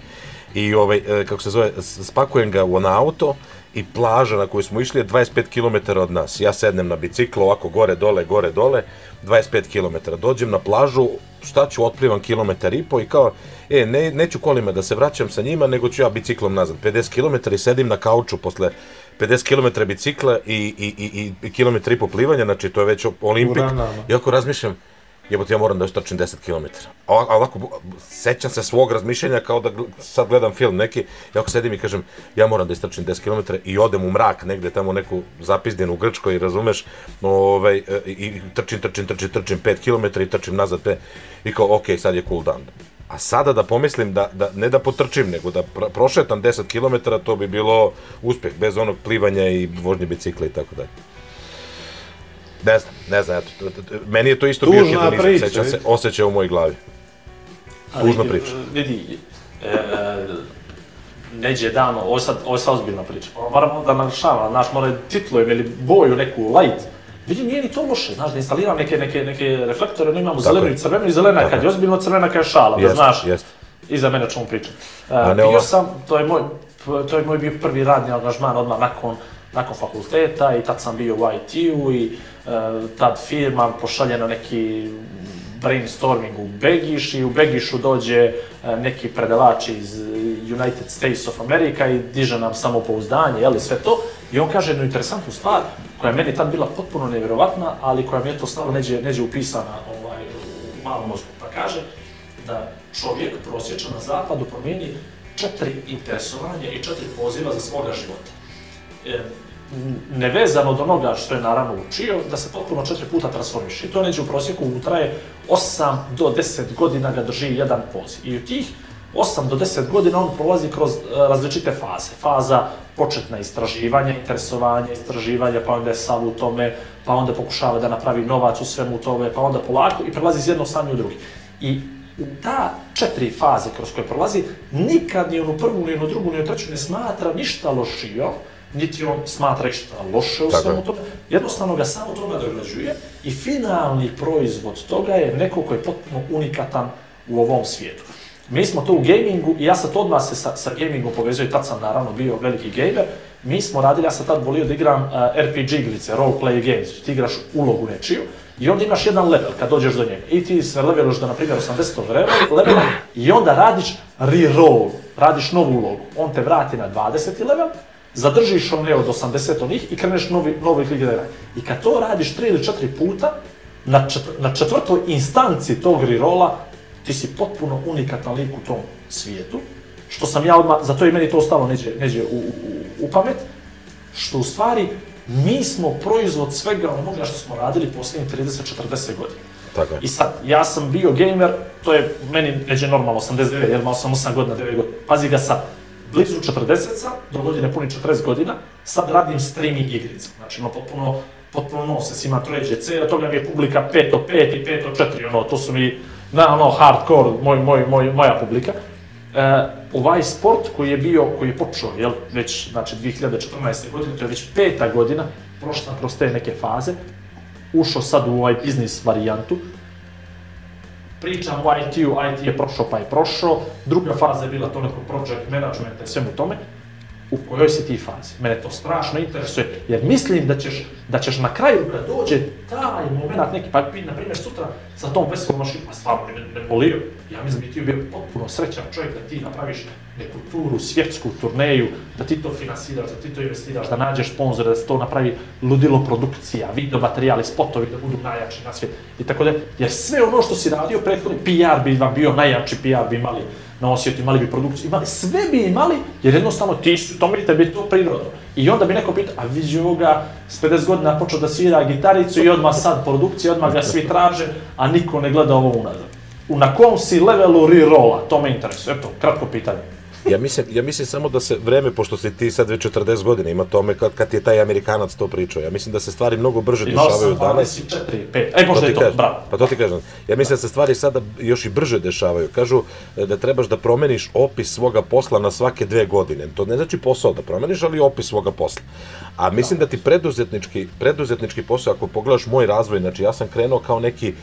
I ovaj, e, kako se zove, spakujem ga u na auto i plaža na koju smo išli je 25 km od nas. Ja sednem na biciklo ovako gore, dole, gore, dole, 25 km. Dođem na plažu, šta ću, otplivam kilometar i po i kao, e, ne, neću kolima da se vraćam sa njima, nego ću ja biciklom nazad. 50 km i sedim na kauču posle 50 km bicikla i, i, i, i kilometar i po plivanja, znači to je već olimpik. I ako razmišljam, jebote, ja moram da istračim 10 km. A ovako, sećam se svog razmišljanja kao da sad gledam film neki, i ako sedim i kažem, ja moram da istračim 10 km i odem u mrak negde tamo neku zapizdjenu u Grčkoj, razumeš, ovaj, e, i trčim, trčim, trčim, trčim 5 km i trčim nazad 5, i kao, ok, sad je cool down. A sada da pomislim da, da ne da potrčim, nego da pr- prošetam 10 km, to bi bilo uspeh, bez onog plivanja i vožnje bicikla i tako dalje. Ne znam, ne znam, eto, meni je to isto bio Tužna hedonizam, priča, sećam se, osjećaj u mojoj glavi. Tužna Ali, priča. Vidi, e, e, neđe dan, ovo je sad, ovo je sad ozbiljna priča. Moramo da naglašava, znaš, mora titlujem ili boju neku light. Vidi, nije ni to loše, znaš, da instaliram neke, neke, neke reflektore, ono imamo zelenu je. i crvenu i zelena Tako kad je. ozbiljno, crvena kad je šala, da Jeste, znaš. jeste. I za mene čemu pričam. A Uh, ne bio ova- sam, to je moj, to je moj bio prvi radni angažman odmah nakon, nakon fakulteta i tad sam bio u IT-u i uh, tad firma pošalje na neki brainstorming u Begiš i u Begišu dođe uh, neki predavač iz United States of America i diže nam samopouzdanje, jeli sve to. I on kaže jednu interesantnu stvar koja je meni tad bila potpuno nevjerovatna, ali koja mi je to stalo neđe, neđe upisana ovaj, u malom mozgu. Pa kaže, da čovjek prosječan na zapadu promijeni četiri interesovanja i četiri poziva za svoga života. E, nevezano od onoga što je naravno učio, da se potpuno četiri puta transformiše. I to neđe u prosjeku traje 8 do 10 godina ga drži jedan poziv. I u tih 8 do 10 godina on prolazi kroz e, različite faze. Faza početna istraživanja, interesovanja, istraživanja, pa onda je sav u tome, pa onda pokušava da napravi novac u svemu tome, pa onda polako i prelazi iz jednog stanja u drugi. I ta četiri faze kroz koje prolazi, nikad ni onu prvu, ni onu drugu, ni onu treću ne smatra ništa lošio, niti on smatra išta loše u svemu tome. Jednostavno ga samo toga dograđuje i finalni proizvod toga je neko ko je potpuno unikatan u ovom svijetu. Mi smo to u gamingu i ja sad odmah se sa, sa gamingom povezuje, tad sam naravno bio veliki gamer, mi smo radili, ja sam tad volio da igram uh, RPG igrice, role play games, ti igraš ulogu nečiju i onda imaš jedan level kad dođeš do njega i ti se leveluješ do, na primjer, 80. level- levela i onda radiš reroll, radiš novu ulogu. On te vrati na 20. level, zadržiš one od 80 onih i kreneš novi, novi lig da igra. I kad to radiš 3 ili 4 puta, na, četvr, na četvrtoj instanci tog rerolla, ti si potpuno unikatan lik u tom svijetu, što sam ja odmah, zato je meni to ostalo neđe, neđe u, u, u- u pamet, što u stvari mi smo proizvod svega onoga što smo radili posljednjih 30-40 godina. Tako je. I sad, ja sam bio gamer, to je meni neđe normalno, 89, jer imao sam 8 godina, 9 godina. Pazi ga sad, blizu 40 sam, do godine puni 40 godina, sad radim streaming igrice. Znači, ono, potpuno, potpuno nonsense, ima troje GC, od toga mi je publika 5 od 5 i 5 od 4, ono, to su mi, na, ono, hardcore, moj, moj, moj, moja publika. E, ovaj sport koji je bio, koji je počeo, jel, već, znači, 2014. godine, to je već peta godina, prošla kroz te neke faze, ušao sad u ovaj biznis varijantu, pričam o IT-u, IT je prošao pa je prošao, druga faza je bila to neko project management. I svemu tome, u kojoj si ti fazi. Mene to strašno interesuje, jer mislim da ćeš, da ćeš na kraju kad dođe taj moment neki, pa bi, na primjer, sutra sa tom veselom mašinom, a stvarno ne, ne volio, ja mislim da bi ti bio potpuno srećan čovjek da ti napraviš neku turu, svjetsku turneju, da ti to finansiraš, da ti to investiraš, da nađeš sponzore, da se to napravi ludilo produkcija, video materijali, spotovi da budu najjači na svijet i tako da, jer sve ono što si radio prethodni, PR bi vam bio najjači, PR bi imali na osjetu, imali bi produkciju, imali, sve bi imali, jer jednostavno ti su, to mi tebi to prirodno. I onda bi neko pitao, a vidi ovoga, s 50 godina počeo da svira gitaricu i odmah sad produkcija, odmah ga svi traže, a niko ne gleda ovo unazad. Na kom si levelu re-rolla, to me interesuje. Eto, kratko pitanje. Ja mislim, ja mislim samo da se vreme, pošto si ti sad već 40 godina, ima tome kad, kad ti je taj Amerikanac to pričao. Ja mislim da se stvari mnogo brže dešavaju sam danas. 24, 5, e možda ti je to, kažem. bravo. Pa to ti kažem. Ja mislim da se stvari sada još i brže dešavaju. Kažu e, da trebaš da promeniš opis svoga posla na svake dve godine. To ne znači posao da promeniš, ali opis svoga posla. A mislim da ti preduzetnički, preduzetnički posao, ako pogledaš moj razvoj, znači ja sam krenuo kao neki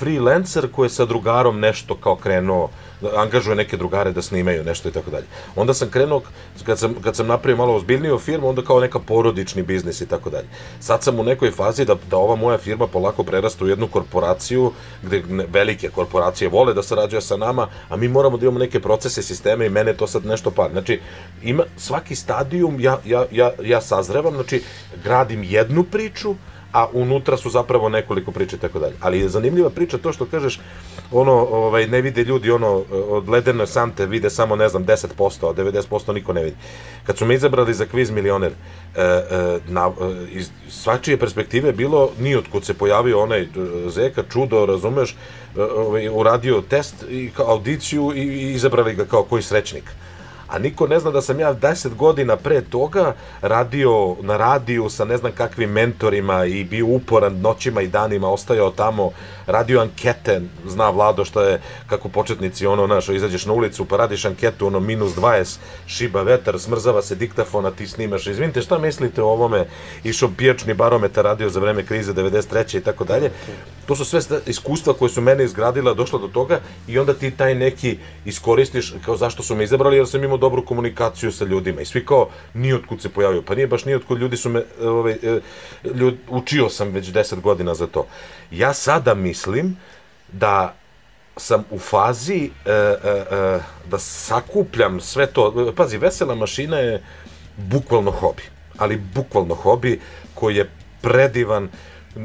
freelancer koji je sa drugarom nešto kao krenuo, angažuje neke drugare da snimaju nešto i tako dalje. Onda sam krenuo, kad sam, kad sam napravio malo ozbiljniju firmu, onda kao neka porodični biznis i tako dalje. Sad sam u nekoj fazi da, da ova moja firma polako prerasta u jednu korporaciju, gde velike korporacije vole da sarađuje sa nama, a mi moramo da imamo neke procese, sisteme i mene to sad nešto par. Znači, ima svaki stadijum, ja, ja, ja, ja sazrevam, znači, gradim jednu priču, a unutra su zapravo nekoliko priča i tako dalje. Ali je zanimljiva priča to što kažeš, ono, ovaj, ne vide ljudi, ono, od ledene sante vide samo, ne znam, 10%, a 90% niko ne vidi. Kad su me izabrali za kviz milioner, e, e, na, e, iz svačije perspektive je bilo, nijotkud se pojavio onaj e, Zeka, čudo, razumeš, e, ovaj, uradio test i audiciju i, i izabrali ga kao koji srećnik a niko ne zna da sam ja 10 godina pre toga radio na radiju sa ne znam kakvim mentorima i bio uporan noćima i danima, ostajao tamo, radio ankete, zna Vlado što je, kako početnici, ono, znaš, izađeš na ulicu pa radiš anketu, ono, minus 20, šiba vetar, smrzava se diktafon, a ti snimaš, izvinite, šta mislite o ovome, išao pijačni barometar, radio za vreme krize 93. i tako dalje, to su sve iskustva koje su mene izgradila, došla do toga i onda ti taj neki iskoristiš kao zašto su me izabrali, jer sam imao dobru komunikaciju sa ljudima i svi kao nijotkud se pojavio, pa nije baš nijotkud, ljudi su me, e, ovaj, e, ljud, učio sam već 10 godina za to. Ja sada mislim da sam u fazi e, e, e, da sakupljam sve to. Pazi, vesela mašina je bukvalno hobi, ali bukvalno hobi koji je predivan.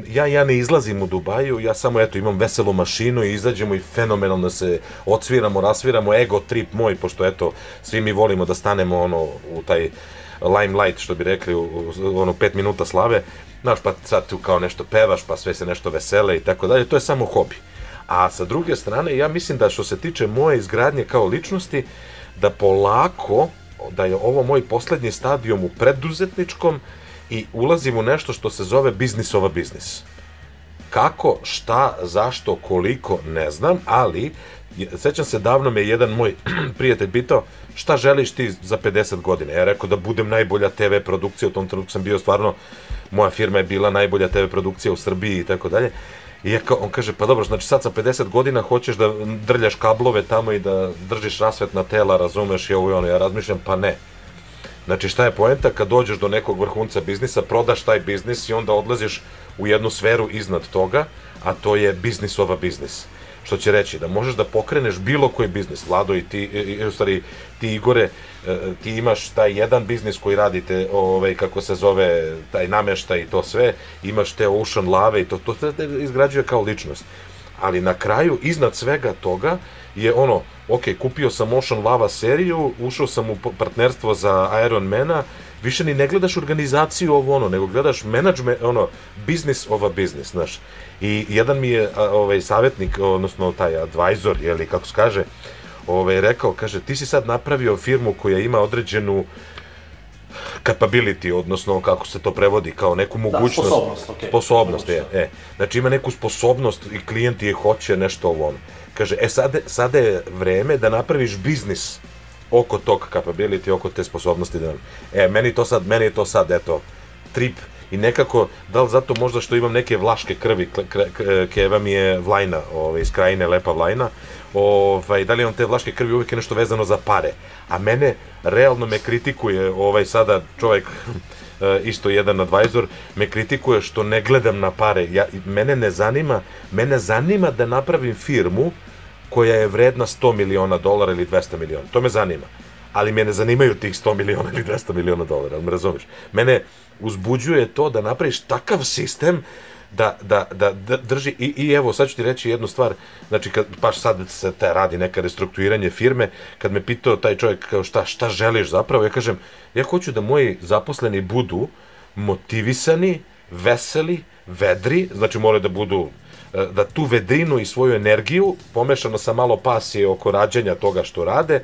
Ja, ja ne izlazim u Dubaju, ja samo eto imam veselu mašinu i izađemo i fenomenalno se odsviramo, rasviramo, ego trip moj, pošto eto, svi mi volimo da stanemo ono u taj limelight, što bi rekli, u, u ono pet minuta slave, znaš, pa sad tu kao nešto pevaš, pa sve se nešto vesele i tako dalje, to je samo hobi. A sa druge strane, ja mislim da što se tiče moje izgradnje kao ličnosti, da polako, da je ovo moj poslednji stadijum u preduzetničkom i ulazim u nešto što se zove biznisova biznis. Kako, šta, zašto, koliko, ne znam, ali sećam se davno me jedan moj prijatelj pitao šta želiš ti za 50 godina. Ja rekao da budem najbolja TV produkcija, u tom trenutku sam bio stvarno, moja firma je bila najbolja TV produkcija u Srbiji i tako dalje. I ja kao, on kaže, pa dobro, znači sad sa 50 godina hoćeš da drljaš kablove tamo i da držiš rasvetna tela, razumeš i ovo i ono. Ja razmišljam, pa ne. Znači šta je poenta kad dođeš do nekog vrhunca biznisa, prodaš taj biznis i onda odlaziš u jednu sferu iznad toga, a to je biznisova biznis. Što će reći da možeš da pokreneš bilo koji biznis, Vlado i ti, i, u stvari ti Igore, e, ti imaš taj jedan biznis koji radite, ovaj, kako se zove, taj nameštaj i to sve, imaš te Ocean Lave i to, to te izgrađuje kao ličnost. Ali na kraju, iznad svega toga, je ono, ok, kupio sam Ocean Lava seriju, ušao sam u partnerstvo za Ironmana, više ni ne gledaš organizaciju ovo ono, nego gledaš management, ono, business of a business, znaš. I jedan mi je a, ovaj savjetnik, odnosno taj advisor, ili kako se kaže, ovaj, rekao, kaže, ti si sad napravio firmu koja ima određenu capability, odnosno kako se to prevodi, kao neku mogućnost. sposobnost, okej. Sposobnost, je, e. Znači ima neku sposobnost i klijenti je hoće nešto ovo ono. Kaže, e sada, sada je vreme da napraviš biznis oko tog capability, oko te sposobnosti. Da, e, meni to sad, meni je to sad, eto, trip i nekako, da li zato možda što imam neke vlaške krvi, Keva mi je Vlajna, ovaj, iz krajine Lepa Vlajna, ovaj, da li imam te vlaške krvi, uvijek je nešto vezano za pare, a mene, realno me kritikuje, ovaj, sada čovjek, e, isto jedan advisor, me kritikuje što ne gledam na pare, ja, mene ne zanima, mene zanima da napravim firmu koja je vredna 100 miliona dolara ili 200 miliona, to me zanima. Ali me ne zanimaju tih 100 miliona ili 200 miliona dolara, ali me razumeš? Mene uzbuđuje to da napraviš takav sistem da, da, da, da drži, i, i evo, sad ću ti reći jednu stvar, znači, kad, baš sad se te radi neka restrukturiranje firme, kad me pitao taj čovjek kao šta, šta želiš zapravo, ja kažem, ja hoću da moji zaposleni budu motivisani, veseli, vedri, znači moraju da budu e, da tu vedrinu i svoju energiju, pomešano sa malo pasije oko rađanja toga što rade,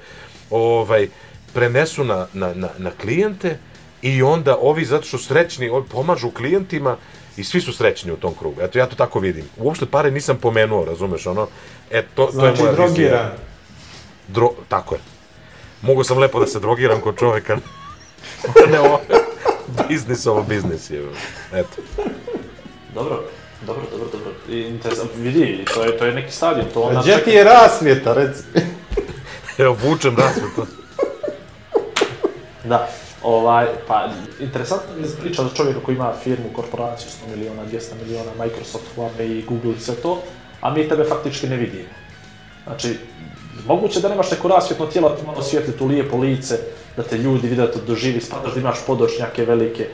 ovaj, prenesu na, na, na, na klijente i onda ovi zato što srećni, ovi pomažu klijentima i svi su srećni u tom krugu. Eto, ja to tako vidim. Uopšte pare nisam pomenuo, razumeš, ono, e, to, to Znači, je moja vizija. drogiran. Dro, tako je. Mogu sam lepo da se drogiram kod čoveka. ne ovo. biznis ovo biznis je. Eto. Dobro. Dobro, dobro, dobro. I Interesant, vidi, to je, to je neki stadion, to ona Gdje ti je rasvjeta, reci? Evo, vučem rasvetu. Da, ovaj, pa interesantno mi je priča za čovjeka koji ima firmu, korporaciju, 100 miliona, 200 miliona, Microsoft, Huawei i Google i sve to, a mi tebe faktički ne vidimo. Znači, moguće da nemaš neko rasvjetno tijelo, da ti malo svijetli tu lijepo lice, da te ljudi vide, da te doživi, spadaš da imaš podočnjake velike.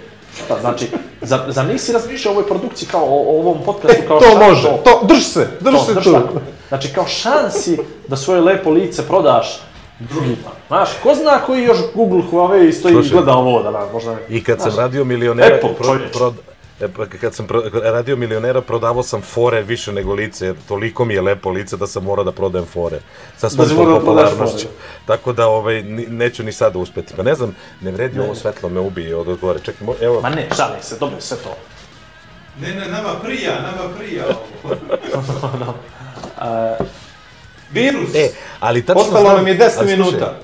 Šta, znači, za, za nisi razmišljao o ovoj produkciji kao o, o ovom podcastu kao To šansu- može, to, drž se, drž to, se drž tu. tako. Znači, kao šansi da svoje lepo lice prodaš drugima. Znaš, ko zna koji još Google, Huawei stoji i Slušaj. gleda ovo da nam možda... I kad sam Znaš, radio milionera, Apple, pro, pro, e, pa kad sam pro, radio milionera, prodavao sam fore više nego lice, jer toliko mi je lepo lice da sam morao da prodajem fore. Sa svom da popularnošću. fore. Tako da ovaj, neću ni sada uspeti. Pa ne znam, ne vredi ovo svetlo me ubije od odgovore. Čekaj, mo- evo, Ma ne, šalim se, dobro je sve to. Ne, ne, nama prija, nama prija ovo. Virus. E, ali tačno Ostalo znam, nam je 10 ali slušaj, minuta.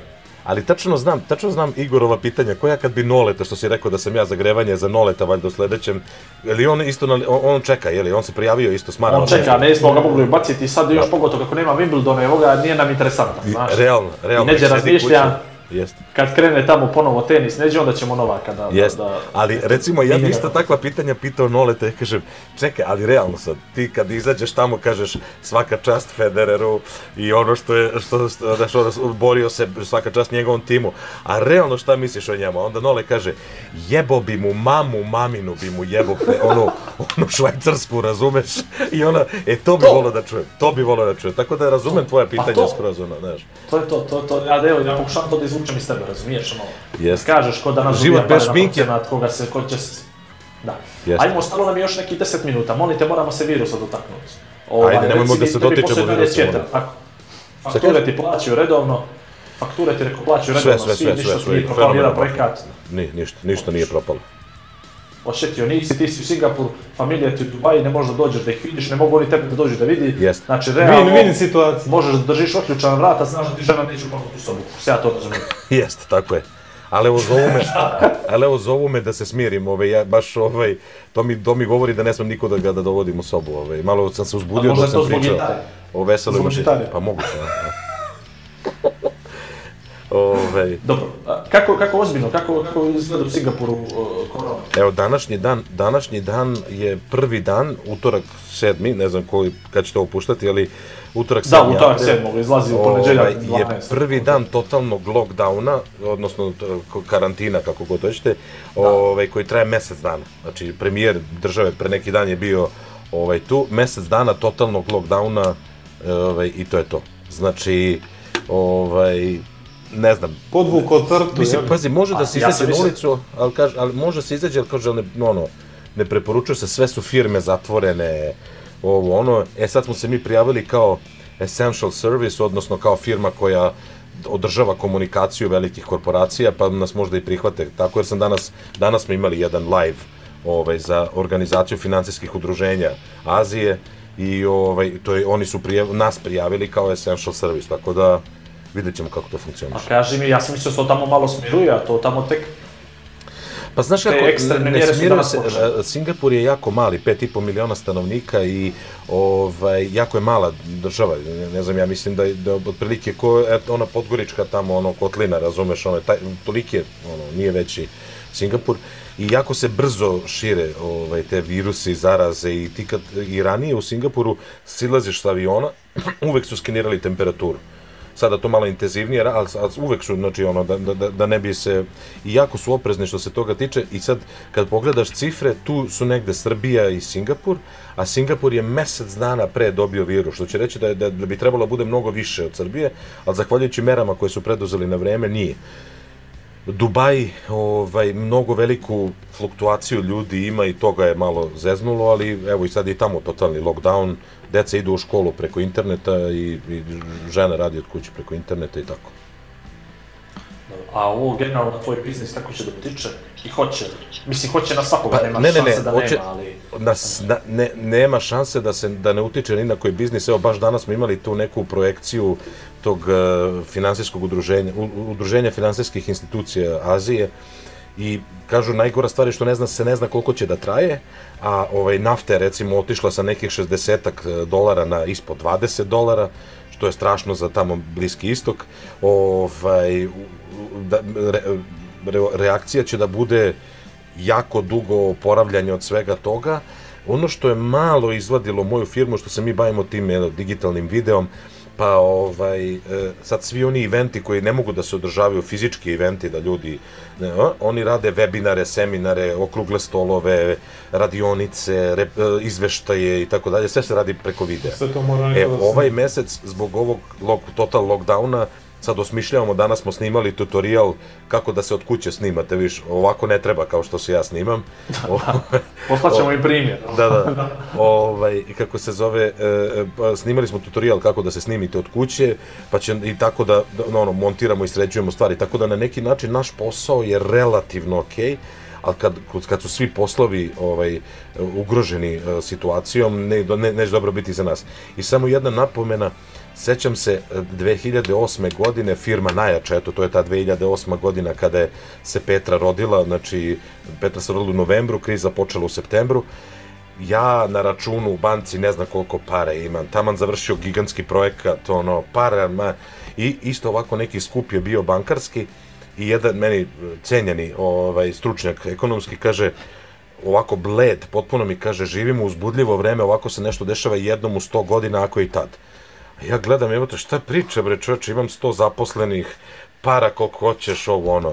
Ali tačno znam, tačno znam Igorova pitanja, koja kad bi Noleta, što si rekao da sam ja zagrevanje za Noleta valjda u sledećem, ili on isto, na, on, on čeka, je li, on se prijavio isto, smara. On čeka, ne smo ga mogli baciti sad još pogotovo kako nema Wimbledona, evo ga, nije nam interesantan, znaš. Realno, realno. I neđe razmišlja, kući. Jeste. kad krene tamo ponovo tenis, neđe, onda ćemo Novaka da... da- Jeste, da, ali recimo ja bi isto takva pitanja pitao Noleta i kažem, čekaj, ali realno sad, ti kad izađeš tamo kažeš svaka čast Federeru i ono što je, što, što, da što borio se svaka čast njegovom timu, a realno šta misliš o njemu? Onda Nole kaže, jebo bi mu mamu, maminu bi mu jebo, pe- onu, onu švajcarsku, razumeš? I ona, e to bi To. volio da čujem, to bi volio da čujem, tako da razumem tvoje pitanja to. skroz, ono, znaš. To je to, to, to, ja, da, evo, ja pokušavam to da izvučem iz tebe, razumiješ, ono, da kažeš ko da nas Život bez na šminke. procenat, koga se, ko će se... Da. Jeste. Ajmo, ostalo nam je još neki 10 minuta, molim te, moramo se virusa dotaknuti. Ovaj, Ajde, nemojmo da se dotičemo virusa, tako. Fakture ti plaćaju redovno, fakture ti reko plaćaju Sve, redovno, sve, svi, sve, ništa sve, ti sve, nije nijedan fenomenalno. projekat. Ni, ništa, ništa nije propalo. Ošetio nisi, ti si u Singapur, familija ti u Dubaji, ne možeš da dođeš da ih vidiš, ne mogu oni tebe da dođu da vidi. Jeste. Znači, realno, Win-win situacija. možeš da držiš otključana vrata, znaš da ti žena neće upamati u sobu. Sve ja to razumijem. Jeste, tako je. Ali evo zovu me, ali evo zovu me da se smirim, ovaj, ja baš ovaj, to mi, to mi govori da ne smem niko da da dovodim u sobu, ovaj, malo sam se uzbudio A možda dok je to sam zbog pričao gitare? o veseloj Zbog maši- gitare? Pa moguće, da. Ovaj, Dobro, kako, kako ozbiljno, kako, kako izgleda u Singapuru korona? evo današnji dan, današnji dan je prvi dan, utorak sedmi, ne znam koji, kad ćete ovo puštati, ali utorak Da, sedmi utorak april, sedmog, izlazi u ponedjeljak ovaj, je 12. prvi dan totalnog lockdowna, odnosno karantina, kako god hoćete, ovaj, koji traje mesec dana. Znači, premijer države pre neki dan je bio ovaj, tu, mesec dana totalnog lockdowna ovaj, i to je to. Znači, ovaj, ne znam, Podvuko crtu, Mislim, jel? pazi, može da se ja izađe sam na ulicu, ali, kaže, ali može se izađe, ali kaže, ne, no, ono, ne preporučuje se, sve su firme zatvorene, ovo, ono, e sad smo se mi prijavili kao essential service, odnosno kao firma koja održava komunikaciju velikih korporacija, pa nas možda i prihvate, tako jer sam danas, danas smo imali jedan live ovaj, za organizaciju financijskih udruženja Azije i ovaj, to je, oni su prijav, nas prijavili kao essential service, tako da vidjet ćemo kako to A funkcioniše. kaži mi, ja sam mislio da se to tamo malo smiruje, a to tamo tek... Pa znaš kako, ne danas se, e, Singapur je jako mali, 5,5 miliona stanovnika i ovaj, jako je mala država, ne, znam, ja mislim da, da otprilike ko, eto, ona Podgorička tamo, ono, Kotlina, razumeš, ono, taj, toliki je, ono, nije veći Singapur. I jako se brzo šire ovaj, te virusi, zaraze i ti kad i ranije u Singapuru silaziš sa aviona, uvek su skenirali temperaturu sada to malo intenzivnije, ali, ali uvek su, znači, ono, da, da, da- da ne bi se, i jako su oprezni što se toga tiče, i sad, kad pogledaš cifre, tu su negde Srbija i Singapur, a Singapur je mesec dana pre dobio virus, što će reći da, je- da, da bi trebalo da bude mnogo više od Srbije, ali zahvaljujući merama koje su preduzeli na vreme, nije. Dubaj ovaj, mnogo veliku fluktuaciju ljudi ima i toga je malo zeznulo, ali evo i sad i tamo totalni lockdown, deca idu u školu preko interneta i, i žena radi od kuće preko interneta i tako. A ovo generalno na tvoj biznis kako će da utiče? I hoće, mislim hoće na svakoga, Pa, nema ne, ne, ne, šanse da hoće- nema, ali... Nas, na, ne, nema šanse da se da ne utiče ni na koji biznis. Evo baš danas smo imali tu neku projekciju tog uh, finansijskog udruženja, u- udruženja finansijskih institucija Azije i kažu najgora stvar je što ne zna se ne zna koliko će da traje, a ovaj nafta je recimo otišla sa nekih 60 dolara na ispod 20 dolara, što je strašno za tamo bliski istok. Ovaj da, re, re, reakcija će da bude jako dugo oporavljanje od svega toga. Ono što je malo izvadilo moju firmu, što se mi bavimo tim digitalnim videom, pa ovaj, e, sad svi oni eventi koji ne mogu da se održavaju, fizički eventi da ljudi, ne, oni rade webinare, seminare, okrugle stolove, radionice, rep, e, izveštaje i tako dalje, sve se radi preko videa. Sve to mora E, da ovaj mesec, zbog ovog lock, total lockdowna, sad osmišljavamo, danas smo snimali tutorial kako da se od kuće snimate, viš, ovako ne treba kao što se ja snimam. Poslaćemo i primjer. Da, da. Ovaj, kako se zove, e, e, pa snimali smo tutorial kako da se snimite od kuće, pa će i tako da, da ono, montiramo i sređujemo stvari, tako da na neki način naš posao je relativno okej, ali kad, kad su svi poslovi ovaj, ugroženi e, situacijom, ne, ne, neće dobro biti za nas. I samo jedna napomena, Sećam se e, 2008. godine firma najjača, eto to je ta 2008. godina kada je se Petra rodila, znači Petra se rodila u novembru, kriza počela u septembru, ja na računu u banci ne znam koliko para imam, taman završio gigantski projekat, ono, para, ma, i isto ovako neki skup je bio bankarski i jedan meni e, cenjeni ovaj, stručnjak ekonomski kaže, ovako bled, potpuno mi kaže, živimo uzbudljivo vreme, ovako se nešto dešava jednom u 100 godina, ako i tad. Ja gledam, evo te, šta priča, bre, čovječe, imam 100 zaposlenih, para koliko hoćeš, ovo, ono,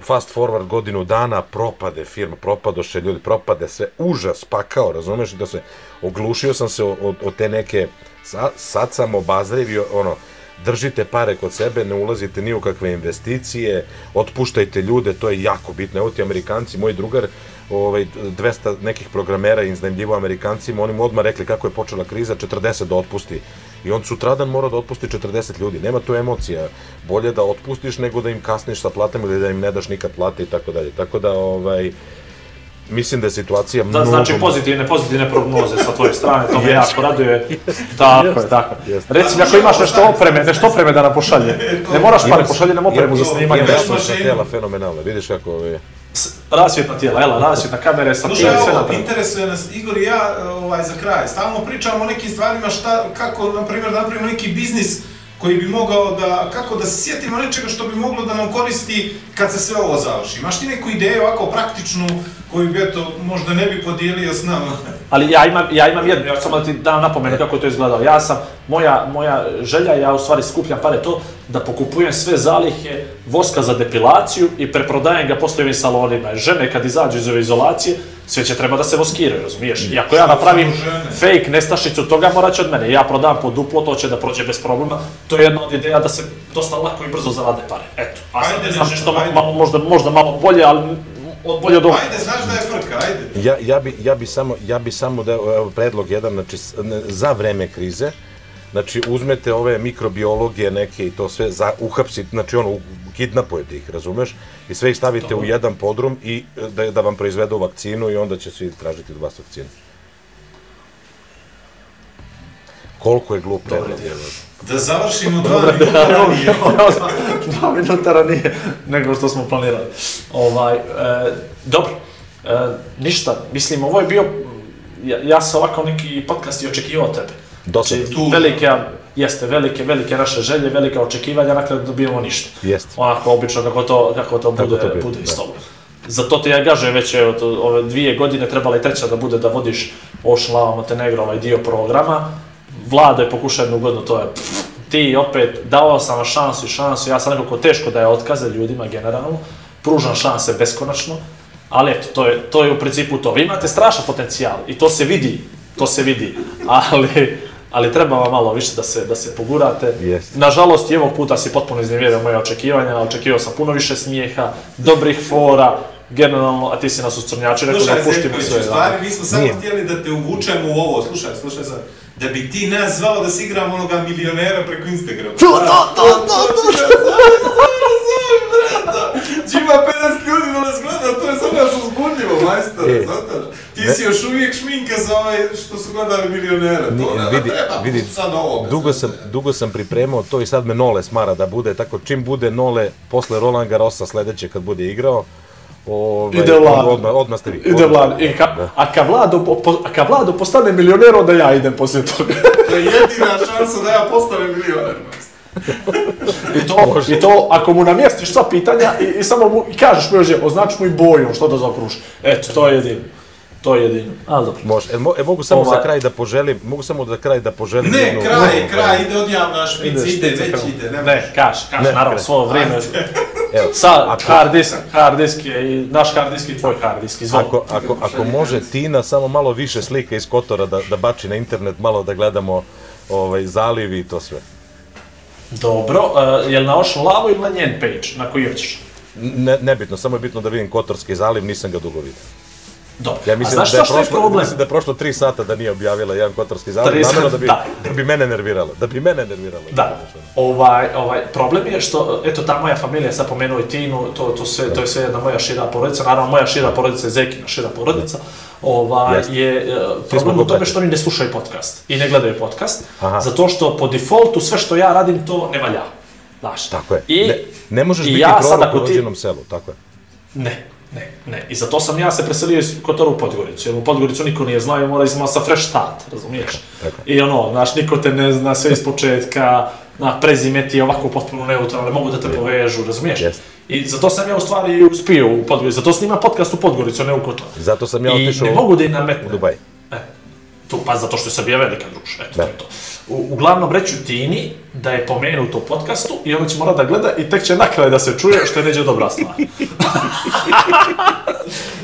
fast forward godinu dana, propade firma, propadoše ljudi, propade sve, užas, pakao, razumeš, da se, oglušio sam se od, od te neke, sa, sad sam obazrivio, ono, držite pare kod sebe, ne ulazite ni u kakve investicije, otpuštajte ljude, to je jako bitno. Evo ti Amerikanci, moj drugar, ovaj, 200 nekih programera iznajmljivo Amerikancima, oni mu odmah rekli kako je počela kriza, 40 da otpusti. I on sutradan mora da otpusti 40 ljudi. Nema tu emocija. Bolje da otpustiš nego da im kasniš sa platama ili da im ne daš nikad plate i tako dalje. Tako da, ovaj, mislim da je situacija Da, mnogo... znači pozitivne, pozitivne prognoze sa tvoje strane, to me jako raduje. Tako je, tako. Jeste. Reci mi ako imaš nešto opreme, nešto opreme da nam pošalje. Ne moraš pare, pošalje nam opremu za snimanje. Ima nešto. nešto tijela fenomenalno. Vidiš kako ovaj, S- Rasvjetna tijela, jel, rasvjetna kamere sa sve ovo, napravljeno. interesuje nas, Igor i ja, ovaj, za kraj, stalno pričamo o nekim stvarima, šta, kako, na primjer, da napravimo neki biznis koji bi mogao da, kako da se sjetimo nečega što bi moglo da nam koristi kad se sve ovo završi. Imaš ti neku ideju ovako praktičnu koju bi, eto, možda ne bi podijelio s nama? Ali ja imam, ja imam jednu, ja samo da ti dam napomenu kako to izgledalo. Ja sam, moja, moja želja, ja u stvari skupljam pare to, da pokupujem sve zalihe voska za depilaciju i preprodajem ga posle ovim salonima. Žene kad izađu iz ove izolacije, sve će treba da se voskiraju, razumiješ? I ako ja napravim fake nestašicu toga, morat će od mene. Ja prodam po duplo, to će da prođe bez problema. To je jedna od ideja da se dosta lako i brzo zarade pare. Eto, a sad ne znam nešto, ajde. malo, možda, možda malo bolje, ali od bolje od ovog. Ajde, znaš da je frka, ajde. Ja, ja, bi, ja, bi samo, ja bi samo da, evo, predlog jedan, znači, za vreme krize, znači, uzmete ove mikrobiologije neke i to sve, za, uhapsite, znači, ono, kidnapujete ih, razumeš? I sve ih stavite u jedan podrum i e, da, da vam proizvedu vakcinu i onda će svi tražiti od vas vakcinu. Koliko je glup predlog, je, Da završimo dva minuta ranije. Dva minuta ranije nego što smo planirali. Ovaj, e, dobro, e, ništa, mislim, ovo je bio, ja, ja sam ovako neki podcast i očekivao tebe. Dosadno. Znači, Tužno. velike, jeste, velike, velike naše želje, velike očekivanja, na kraju dobijemo ništa. Jeste. Onako, obično, kako to, kako to Kako bude, to bude da. iz toga. Zato ti ja kažem već to, ove dvije godine trebala i treća da bude da vodiš Ocean Lava Montenegro ovaj dio programa. Vlada je pokušao jednu godinu, to je pff, ti opet dao sam vam šansu i šansu, ja sam nekako teško da je otkaze ljudima generalno, pružam šanse beskonačno, ali eto, to je, to je u principu to. Vi imate strašan potencijal i to se vidi, to se vidi, ali, ali treba vam malo više da se, da se pogurate. Jeste. Nažalost, i ovog puta si potpuno iznevjerio moje očekivanja, očekivao sam puno više smijeha, dobrih fora, generalno, a ti si nas uscrnjači, rekao da Slušaj, pustimo Zepković, sve. u stvari mi smo samo Nije. htjeli da te uvučemo u ovo, slušaj, slušaj sad, da bi ti nas zvao da si igramo onoga milionera preko Instagrama. To, to, to, to, to, Ima 50 ljudi da nas gleda, to je za nas uzbudljivo, majstore, E, zato. Ti ne- si još uvijek šminka za ovaj što su gledali milionera, to Ni- nama vidi, treba, vidi, sad ovo. dugo sam, dugo sam pripremao to i sad me Nole smara da bude, tako čim bude Nole posle Roland Garrosa sledeće kad bude igrao, ovaj, Ide Vlado. Odmah, odmah ste vi. Ide. Vlado. I ka, Da. a kad Vlado, po- a kad Vlado postane milioner, onda ja idem poslije toga. To je jedina šansa da ja postanem milioner. I to, I to ako mu namjestiš sva pitanja i, i samo mu i kažeš mu još je, označi mu i boju što da zaokruži. Eto, to je jedino. To je jedino. Ali dobro. Može. E, mo- e, mogu samo Ovaj- za kraj da poželim, mogu samo za kraj da poželim Ne, jednu- kraj, ovaj, kraj, ide odjavna špica, ide, već kraj. ide, ne Ne, kaš, kaš, Ne, naravno, kraj. svo vrijeme. Evo, Sad, ako- hard disk, hard disk je i naš hard disk i tvoj hard disk, izvoli. Ako, ako, ako može Tina samo malo više slike iz Kotora da, da bači na internet, malo da gledamo ovaj, zalivi i to sve. Dobro, uh, jel na Ocean Lavu ili na njen page, na koji hoćeš? Ne, nebitno, samo je bitno da vidim Kotorski zaliv, nisam ga dugo vidio. Dobro, Ja a mislim znaš da je što je prošlo, problem? mislim da je prošlo tri sata da nije objavila jedan Kotorski zaliv, Tri namjerno da bi, da. da bi mene nerviralo, da bi mene nerviralo. Da, ovaj, ovaj, problem je što, eto, ta moja familija, sad pomenuo i Tinu, to, to, sve, to je sve jedna moja šira porodica, naravno moja šira porodica je Zekina šira porodica, ovaj, Jeste. je e, problem u tome što oni ne slušaju podcast i ne gledaju podcast, Aha. zato što po defaultu sve što ja radim to ne valja. Znaš. Tako je. I, ne, ne možeš biti ja prorok u ti- rođenom selu, tako je. Ne, ne, ne. I zato sam ja se preselio iz Kotora u Podgoricu, jer u Podgoricu niko nije znao i mora izmao sa fresh start, razumiješ? Tako. I ono, znaš, niko te ne zna, sve iz početka, na prezime ti je ovako potpuno neutralno, ne mogu da te povežu, razumiješ? Jeste. I zato sam ja u stvari uspio u Podgoricu, zato snima podcast u Podgoricu, a ne u Kotoru. Zato sam ja I otišao ne mogu da im nametnem. u Dubaj. E, tu, pa zato što je Srbija velika druž, eto, Da. to je to. U, uglavnom reću Tini da je pomenut u podcastu i onda će morat da gleda i tek će na kraju da se čuje što je neđe dobra stvar.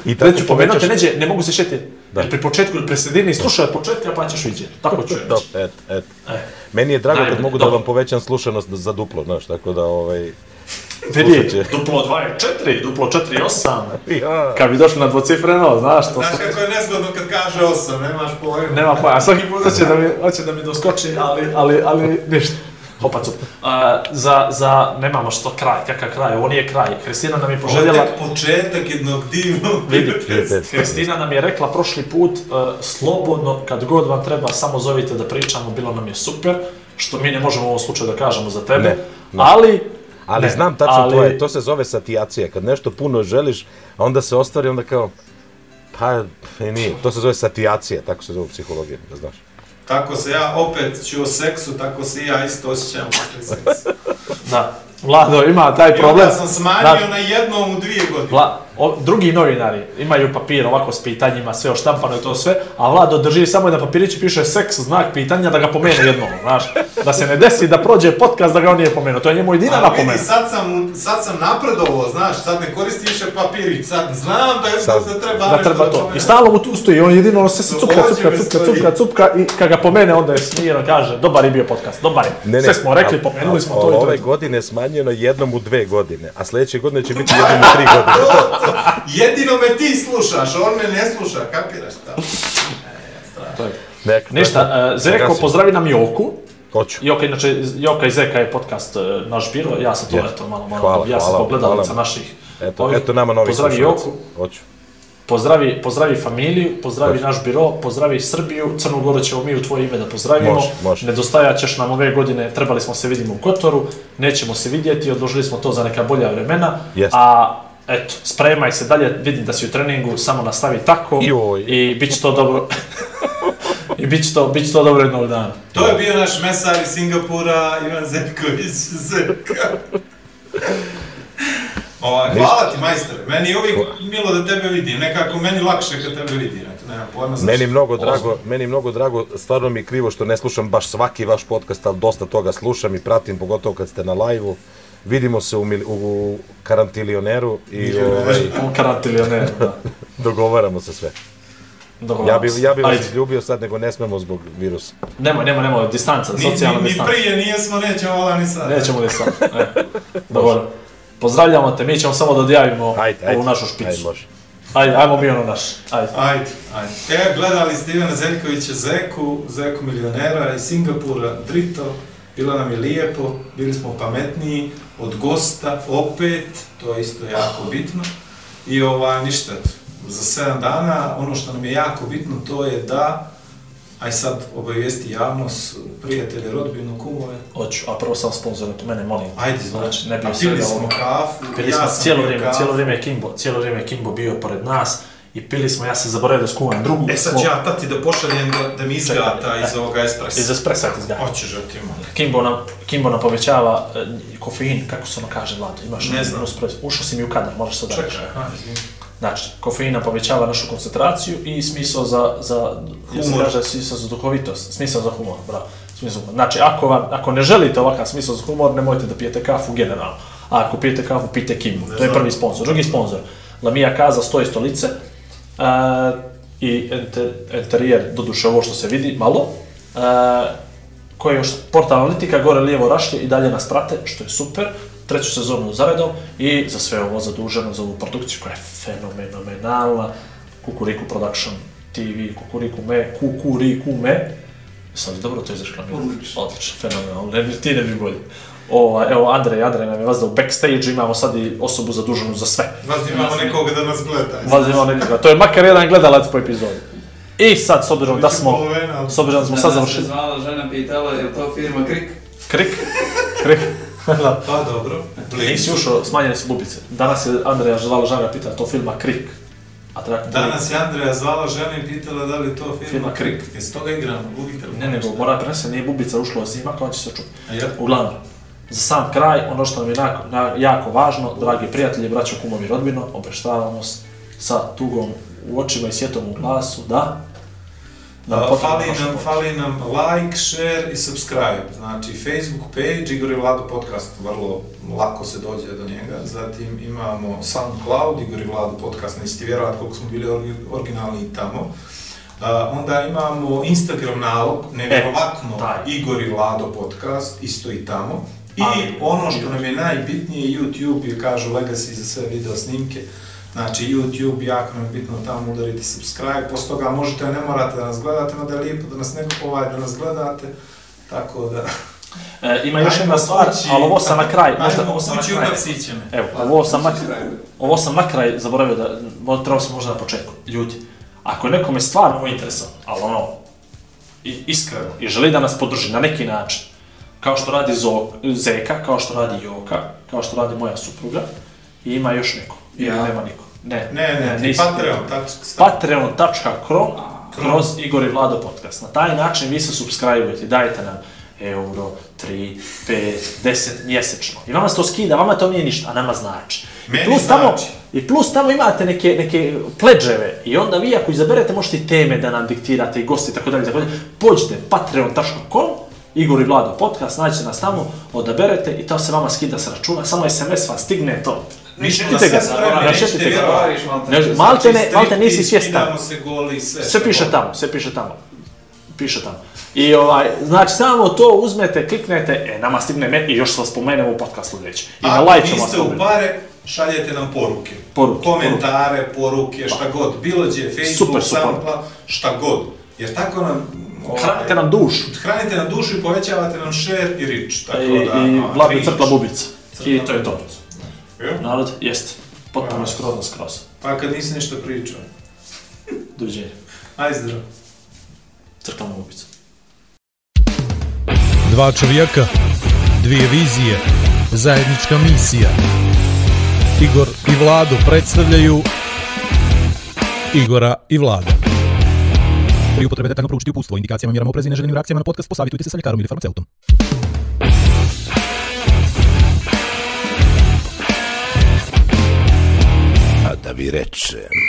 I tako Reću pomenuti neđe, ne mogu se šeti. Da. Jer pri početku pri sredini slušaj od početka pa ćeš vidjeti. Tako ću reći. Da, et, et. E. Meni je drago kad Najbolje, mogu da dobro. vam povećam slušanost za duplo, znaš, tako da ovaj... Vidi, duplo 2 je 4, duplo 4 je 8. Ja. Kad bi došli na dvocifreno, znaš, to Znaš kako je nezgodno kad kaže osam, nemaš pojma. Nema pojma, svaki put hoće da mi, hoće da mi doskoči, ali, ali, ali ništa. Hopa cup. A, za, za, nemamo što kraj, kakav kraj, ovo nije kraj. Kristina nam je Ovo je poželjela... tek početak jednog divnog Vidi. Kristina nam je rekla prošli put, uh, slobodno, kad god vam treba, samo zovite da pričamo, bilo nam je super, što mi ne možemo u ovom slučaju da kažemo za tebe, Ne, ne. ali... Ali ne, znam tačno ali- tvoje, to se zove satijacija. Kad nešto puno želiš, a onda se ostvari, onda kao... Pa, i nije. To se zove satijacija, tako se zove u psihologiji, da znaš. Tako se ja opet ću o seksu, tako se i ja isto osjećam seksa. Da, Vlado ima taj I onda problem. sam smanjio Da, na jednom u dvije godine. Vla, o, drugi novinari imaju papir ovako s pitanjima, sve oštampano i to sve, a Vlado drži samo na papiriću piše seks, znak pitanja, da ga pomene jednom, znaš. Da se ne desi da prođe podcast da ga on nije pomenuo, to je njemu jedina napomena. vidi, sad sam, sad sam napredovao, znaš, sad ne koristim više papirić, sad znam da je Sad- da treba Da treba to. I stalno mu tu stoji, on jedino se se cupka, cupka, cupka, cupka, cupka i kad ga pomene onda je smiren, kaže, dobar je bio podcast, dobar je. Sve smo rekli, a- pomenuli a- smo a to i to. Ove i godine je smanjeno jednom u dve godine, a sljedeće godine će biti jednom u tri godine. Jedino me ti slušaš, on me ne sluša, kapiraš to? Nek, Ništa, uh, Zeko, Gasim. pozdravi nam Joku. Hoću. Joka, inače, Joka i Zeka je podcast uh, naš biro, ja sam to, eto, malo, malo, Hvala, ja sam pogledalica naših. Eto, ovih. eto nama novi Pozdravi. Joku, Hoću. Pozdravi, pozdravi familiju, pozdravi Hoću. naš biro, pozdravi Srbiju, Crnu Goru ćemo mi u tvoje ime da pozdravimo. Može, može. Nedostajat ćeš nam ove godine, trebali smo se vidimo u Kotoru, nećemo se vidjeti, odložili smo to za neka bolja vremena. Jeste. A eto, spremaj se dalje, vidim da si u treningu, samo nastavi tako Joj. i bit će to dobro. I bit će to, bit će to dobro jednog dana. To je bio naš mesar iz Singapura, Ivan Zeković Zeka. Ovaj, hvala ti, majstore. Meni je uvijek milo da tebe vidim. Nekako meni lakše kad tebe vidim. Eto, nemam pojma zašto. Meni mnogo drago, meni mnogo drago, stvarno mi je krivo što ne slušam baš svaki vaš podcast, ali dosta toga slušam i pratim, pogotovo kad ste na live-u. Vidimo se u, mil- u karantilioneru i ovaj, On karantilioner, da. dogovaramo se sve. Dobro, Ja bi, ja bi vas Ajde. izljubio sad, nego ne smemo zbog virusa. Nemoj, nemoj, nemoj, distanca, Ni, socijalna ni, ni distanca. prije nijesmo, nećemo vola ni sad. Nećemo ni sad. E. Dobro. Pozdravljamo te, mi ćemo samo da odjavimo Ajde, ajde. ovu našu Ajde, špicu. može. Ajde, ajmo mi ono naš. Ajde. Ajde, ajde. E, gledali ste Ivana Zeljkovića Zeku, Zeku milionera iz Singapura, Drito. Bilo nam je lijepo, bili smo pametniji od gosta, opet, to je isto jako bitno. I ovaj, ništa, za 7 dana, ono što nam je jako bitno, to je da Aj sad obavijesti javnost, prijatelje, rodbinu, kumove. Hoću, a prvo sam sponzor, mene molim. Ajde, znači. Znači, ne bi pili smo ovo- kafu, Pili ja smo sam cijelo vrijeme, kafu. cijelo vrijeme je Kimbo, cijelo vrijeme je Kimbo bio pored nas i pili smo, ja sam zaboravio da skuvam drugu. E sad ja tati da pošaljem da, da mi izgata iz ovoga espressa. Iz espressa ti zgaja. Hoćeš da ti ima. Kimbo nam, Kimbo nam povećava e, kofein, kako se ono kaže, Vlado, imaš Ne znam. Ušao si mi u kadar, možeš sad da Čekaj, reći. Znači, kofein nam povećava našu koncentraciju i smisao za, za Humor. kaže smisao za duhovitost, smisao za humor, bravo. Smisao. Znači, ako, vam, ako ne želite ovakav smisao za humor, nemojte da pijete kafu generalno. A ako pijete kafu, pijte Kimbo. To je prvi sponsor. Drugi sponsor, Lamija Kaza, stoji stolice uh, i enter, interijer, doduše ovo što se vidi, malo. Uh, koji je još portal analitika, gore lijevo rašlje i dalje nas prate, što je super. Treću sezonu za redom i za sve ovo zaduženo, za ovu produkciju koja je fenomenalna. Kukuriku Production TV, Kukuriku Me, Kukuriku Me. Sad dobro to izreklamiram. Odlično. Odlično, fenomenalno, ne, ti ne bi bolje. Ova, evo, Andrej, Andrej nam je vazda u backstage, imamo sad i osobu zaduženu za sve. Vas imamo nekoga da nas gleda. Vazda imamo nekoga, to je makar jedan gledalac po epizodi. I sad, s obzirom da smo, s obzirom da smo sad završili, Da je zvala žena pitala, je to firma Krik? krik, krik, da. Pa dobro. Nisi ušao, smanjene su bubice. Danas je Andreja zvala žena pita to filma Krik. A treba Danas je Andreja zvala žena i pitala da li to firma Firma Krik. Jesi toga igramo? Ubitel? Ne, nego mora prenese, nije bubica ušla u snimak, on će se čuti. Uglavnom, za sam kraj, ono što nam je jako, na- jako važno, dragi prijatelji, braćo, kumovi, rodbino, obještavamo s- sa tugom u očima i svjetom u glasu, da, Da, potrebna fali nam, fali nam like, share i subscribe. Znači, Facebook page, Igor i Vlado podcast, vrlo lako se dođe do njega. Zatim imamo SoundCloud, Igor i Vlado podcast, nećete vjerovati koliko smo bili originalni i tamo. A, onda imamo Instagram nalog, nevjerovatno, taj. Igor i Vlado podcast, isto i tamo. I Ali- ono što nam je najbitnije, YouTube, jer kažu Legacy za sve video snimke, Znači YouTube, jako nam je bitno tamo udariti subscribe, posle toga možete, ne morate da nas gledate, no da je lijepo da nas neko ovaj, da nas gledate, tako da... E, ima još jedna stvar, ali ovo sam na kraj, možda Ajmo ovo sam na kraj. Evo, ovo sam, na, ovo sam na kraj zaboravio da, trebao sam možda na početku. Ljudi, ako je nekome stvarno ovo interesantno, ali ono, i, iskreno, i želi da nas podrži na neki način, kao što radi Zo, Zeka, kao što radi Joka, kao što radi moja supruga, i ima još neko, ili Ja. nema niko. Ne, Ne, ne, nisi- Patreon, patreon.com kroz Igor i Vlado podcast. Na taj način vi se subscribe-ujete, dajte nam euro, 3, 5, 10 mjesečno. I vama se to skida, vama to nije ništa, a nama znači. Meni plus tamo, znači. I plus tamo imate neke, neke pledževe i onda vi ako izaberete možete i teme da nam diktirate i gosti i tako dalje, tako dalje. Pođite patreon.com Igor i Vlado podcast, nađete nas tamo, odaberete i to se vama skida sa računa, samo SMS vas stigne to. Mi smo na Šetite sve ga, spremni, ne nećete šetite ga. malte ne, malte nisi svjestan. Sve. Piše tamo, sve piše tamo. Piše tamo. I ovaj, znači samo to uzmete, kliknete, e, nama stigne me, i još se vas spomenemo u podcastu već. I na live ćemo vas u pare, šaljete nam poruke. Poruke, Komentare, poruke, šta god. Bilo gdje, Facebook. SoundCloud, šta god. Jer tako nam... ovaj, Hranite nam dušu. Hranite nam dušu i povećavate nam share i reach. Tako I, da, i reach. crtla bubica. I to je to. Jo? Narod, jest. Potpuno skroz, skroz. Pa kad nisi ništa pričao. Doviđenja. Aj zdrav. Crklama bubica. Dva čovjeka, dvije vizije, zajednička misija. Igor i Vlado predstavljaju Igora i Vlada. Pri upotrebi detaljno proučiti upustvo, indikacijama, mjerama oprezi i neželjenim reakcijama na podcast posavitujte se sa ljekarom ili farmaceutom. Da vi rečem...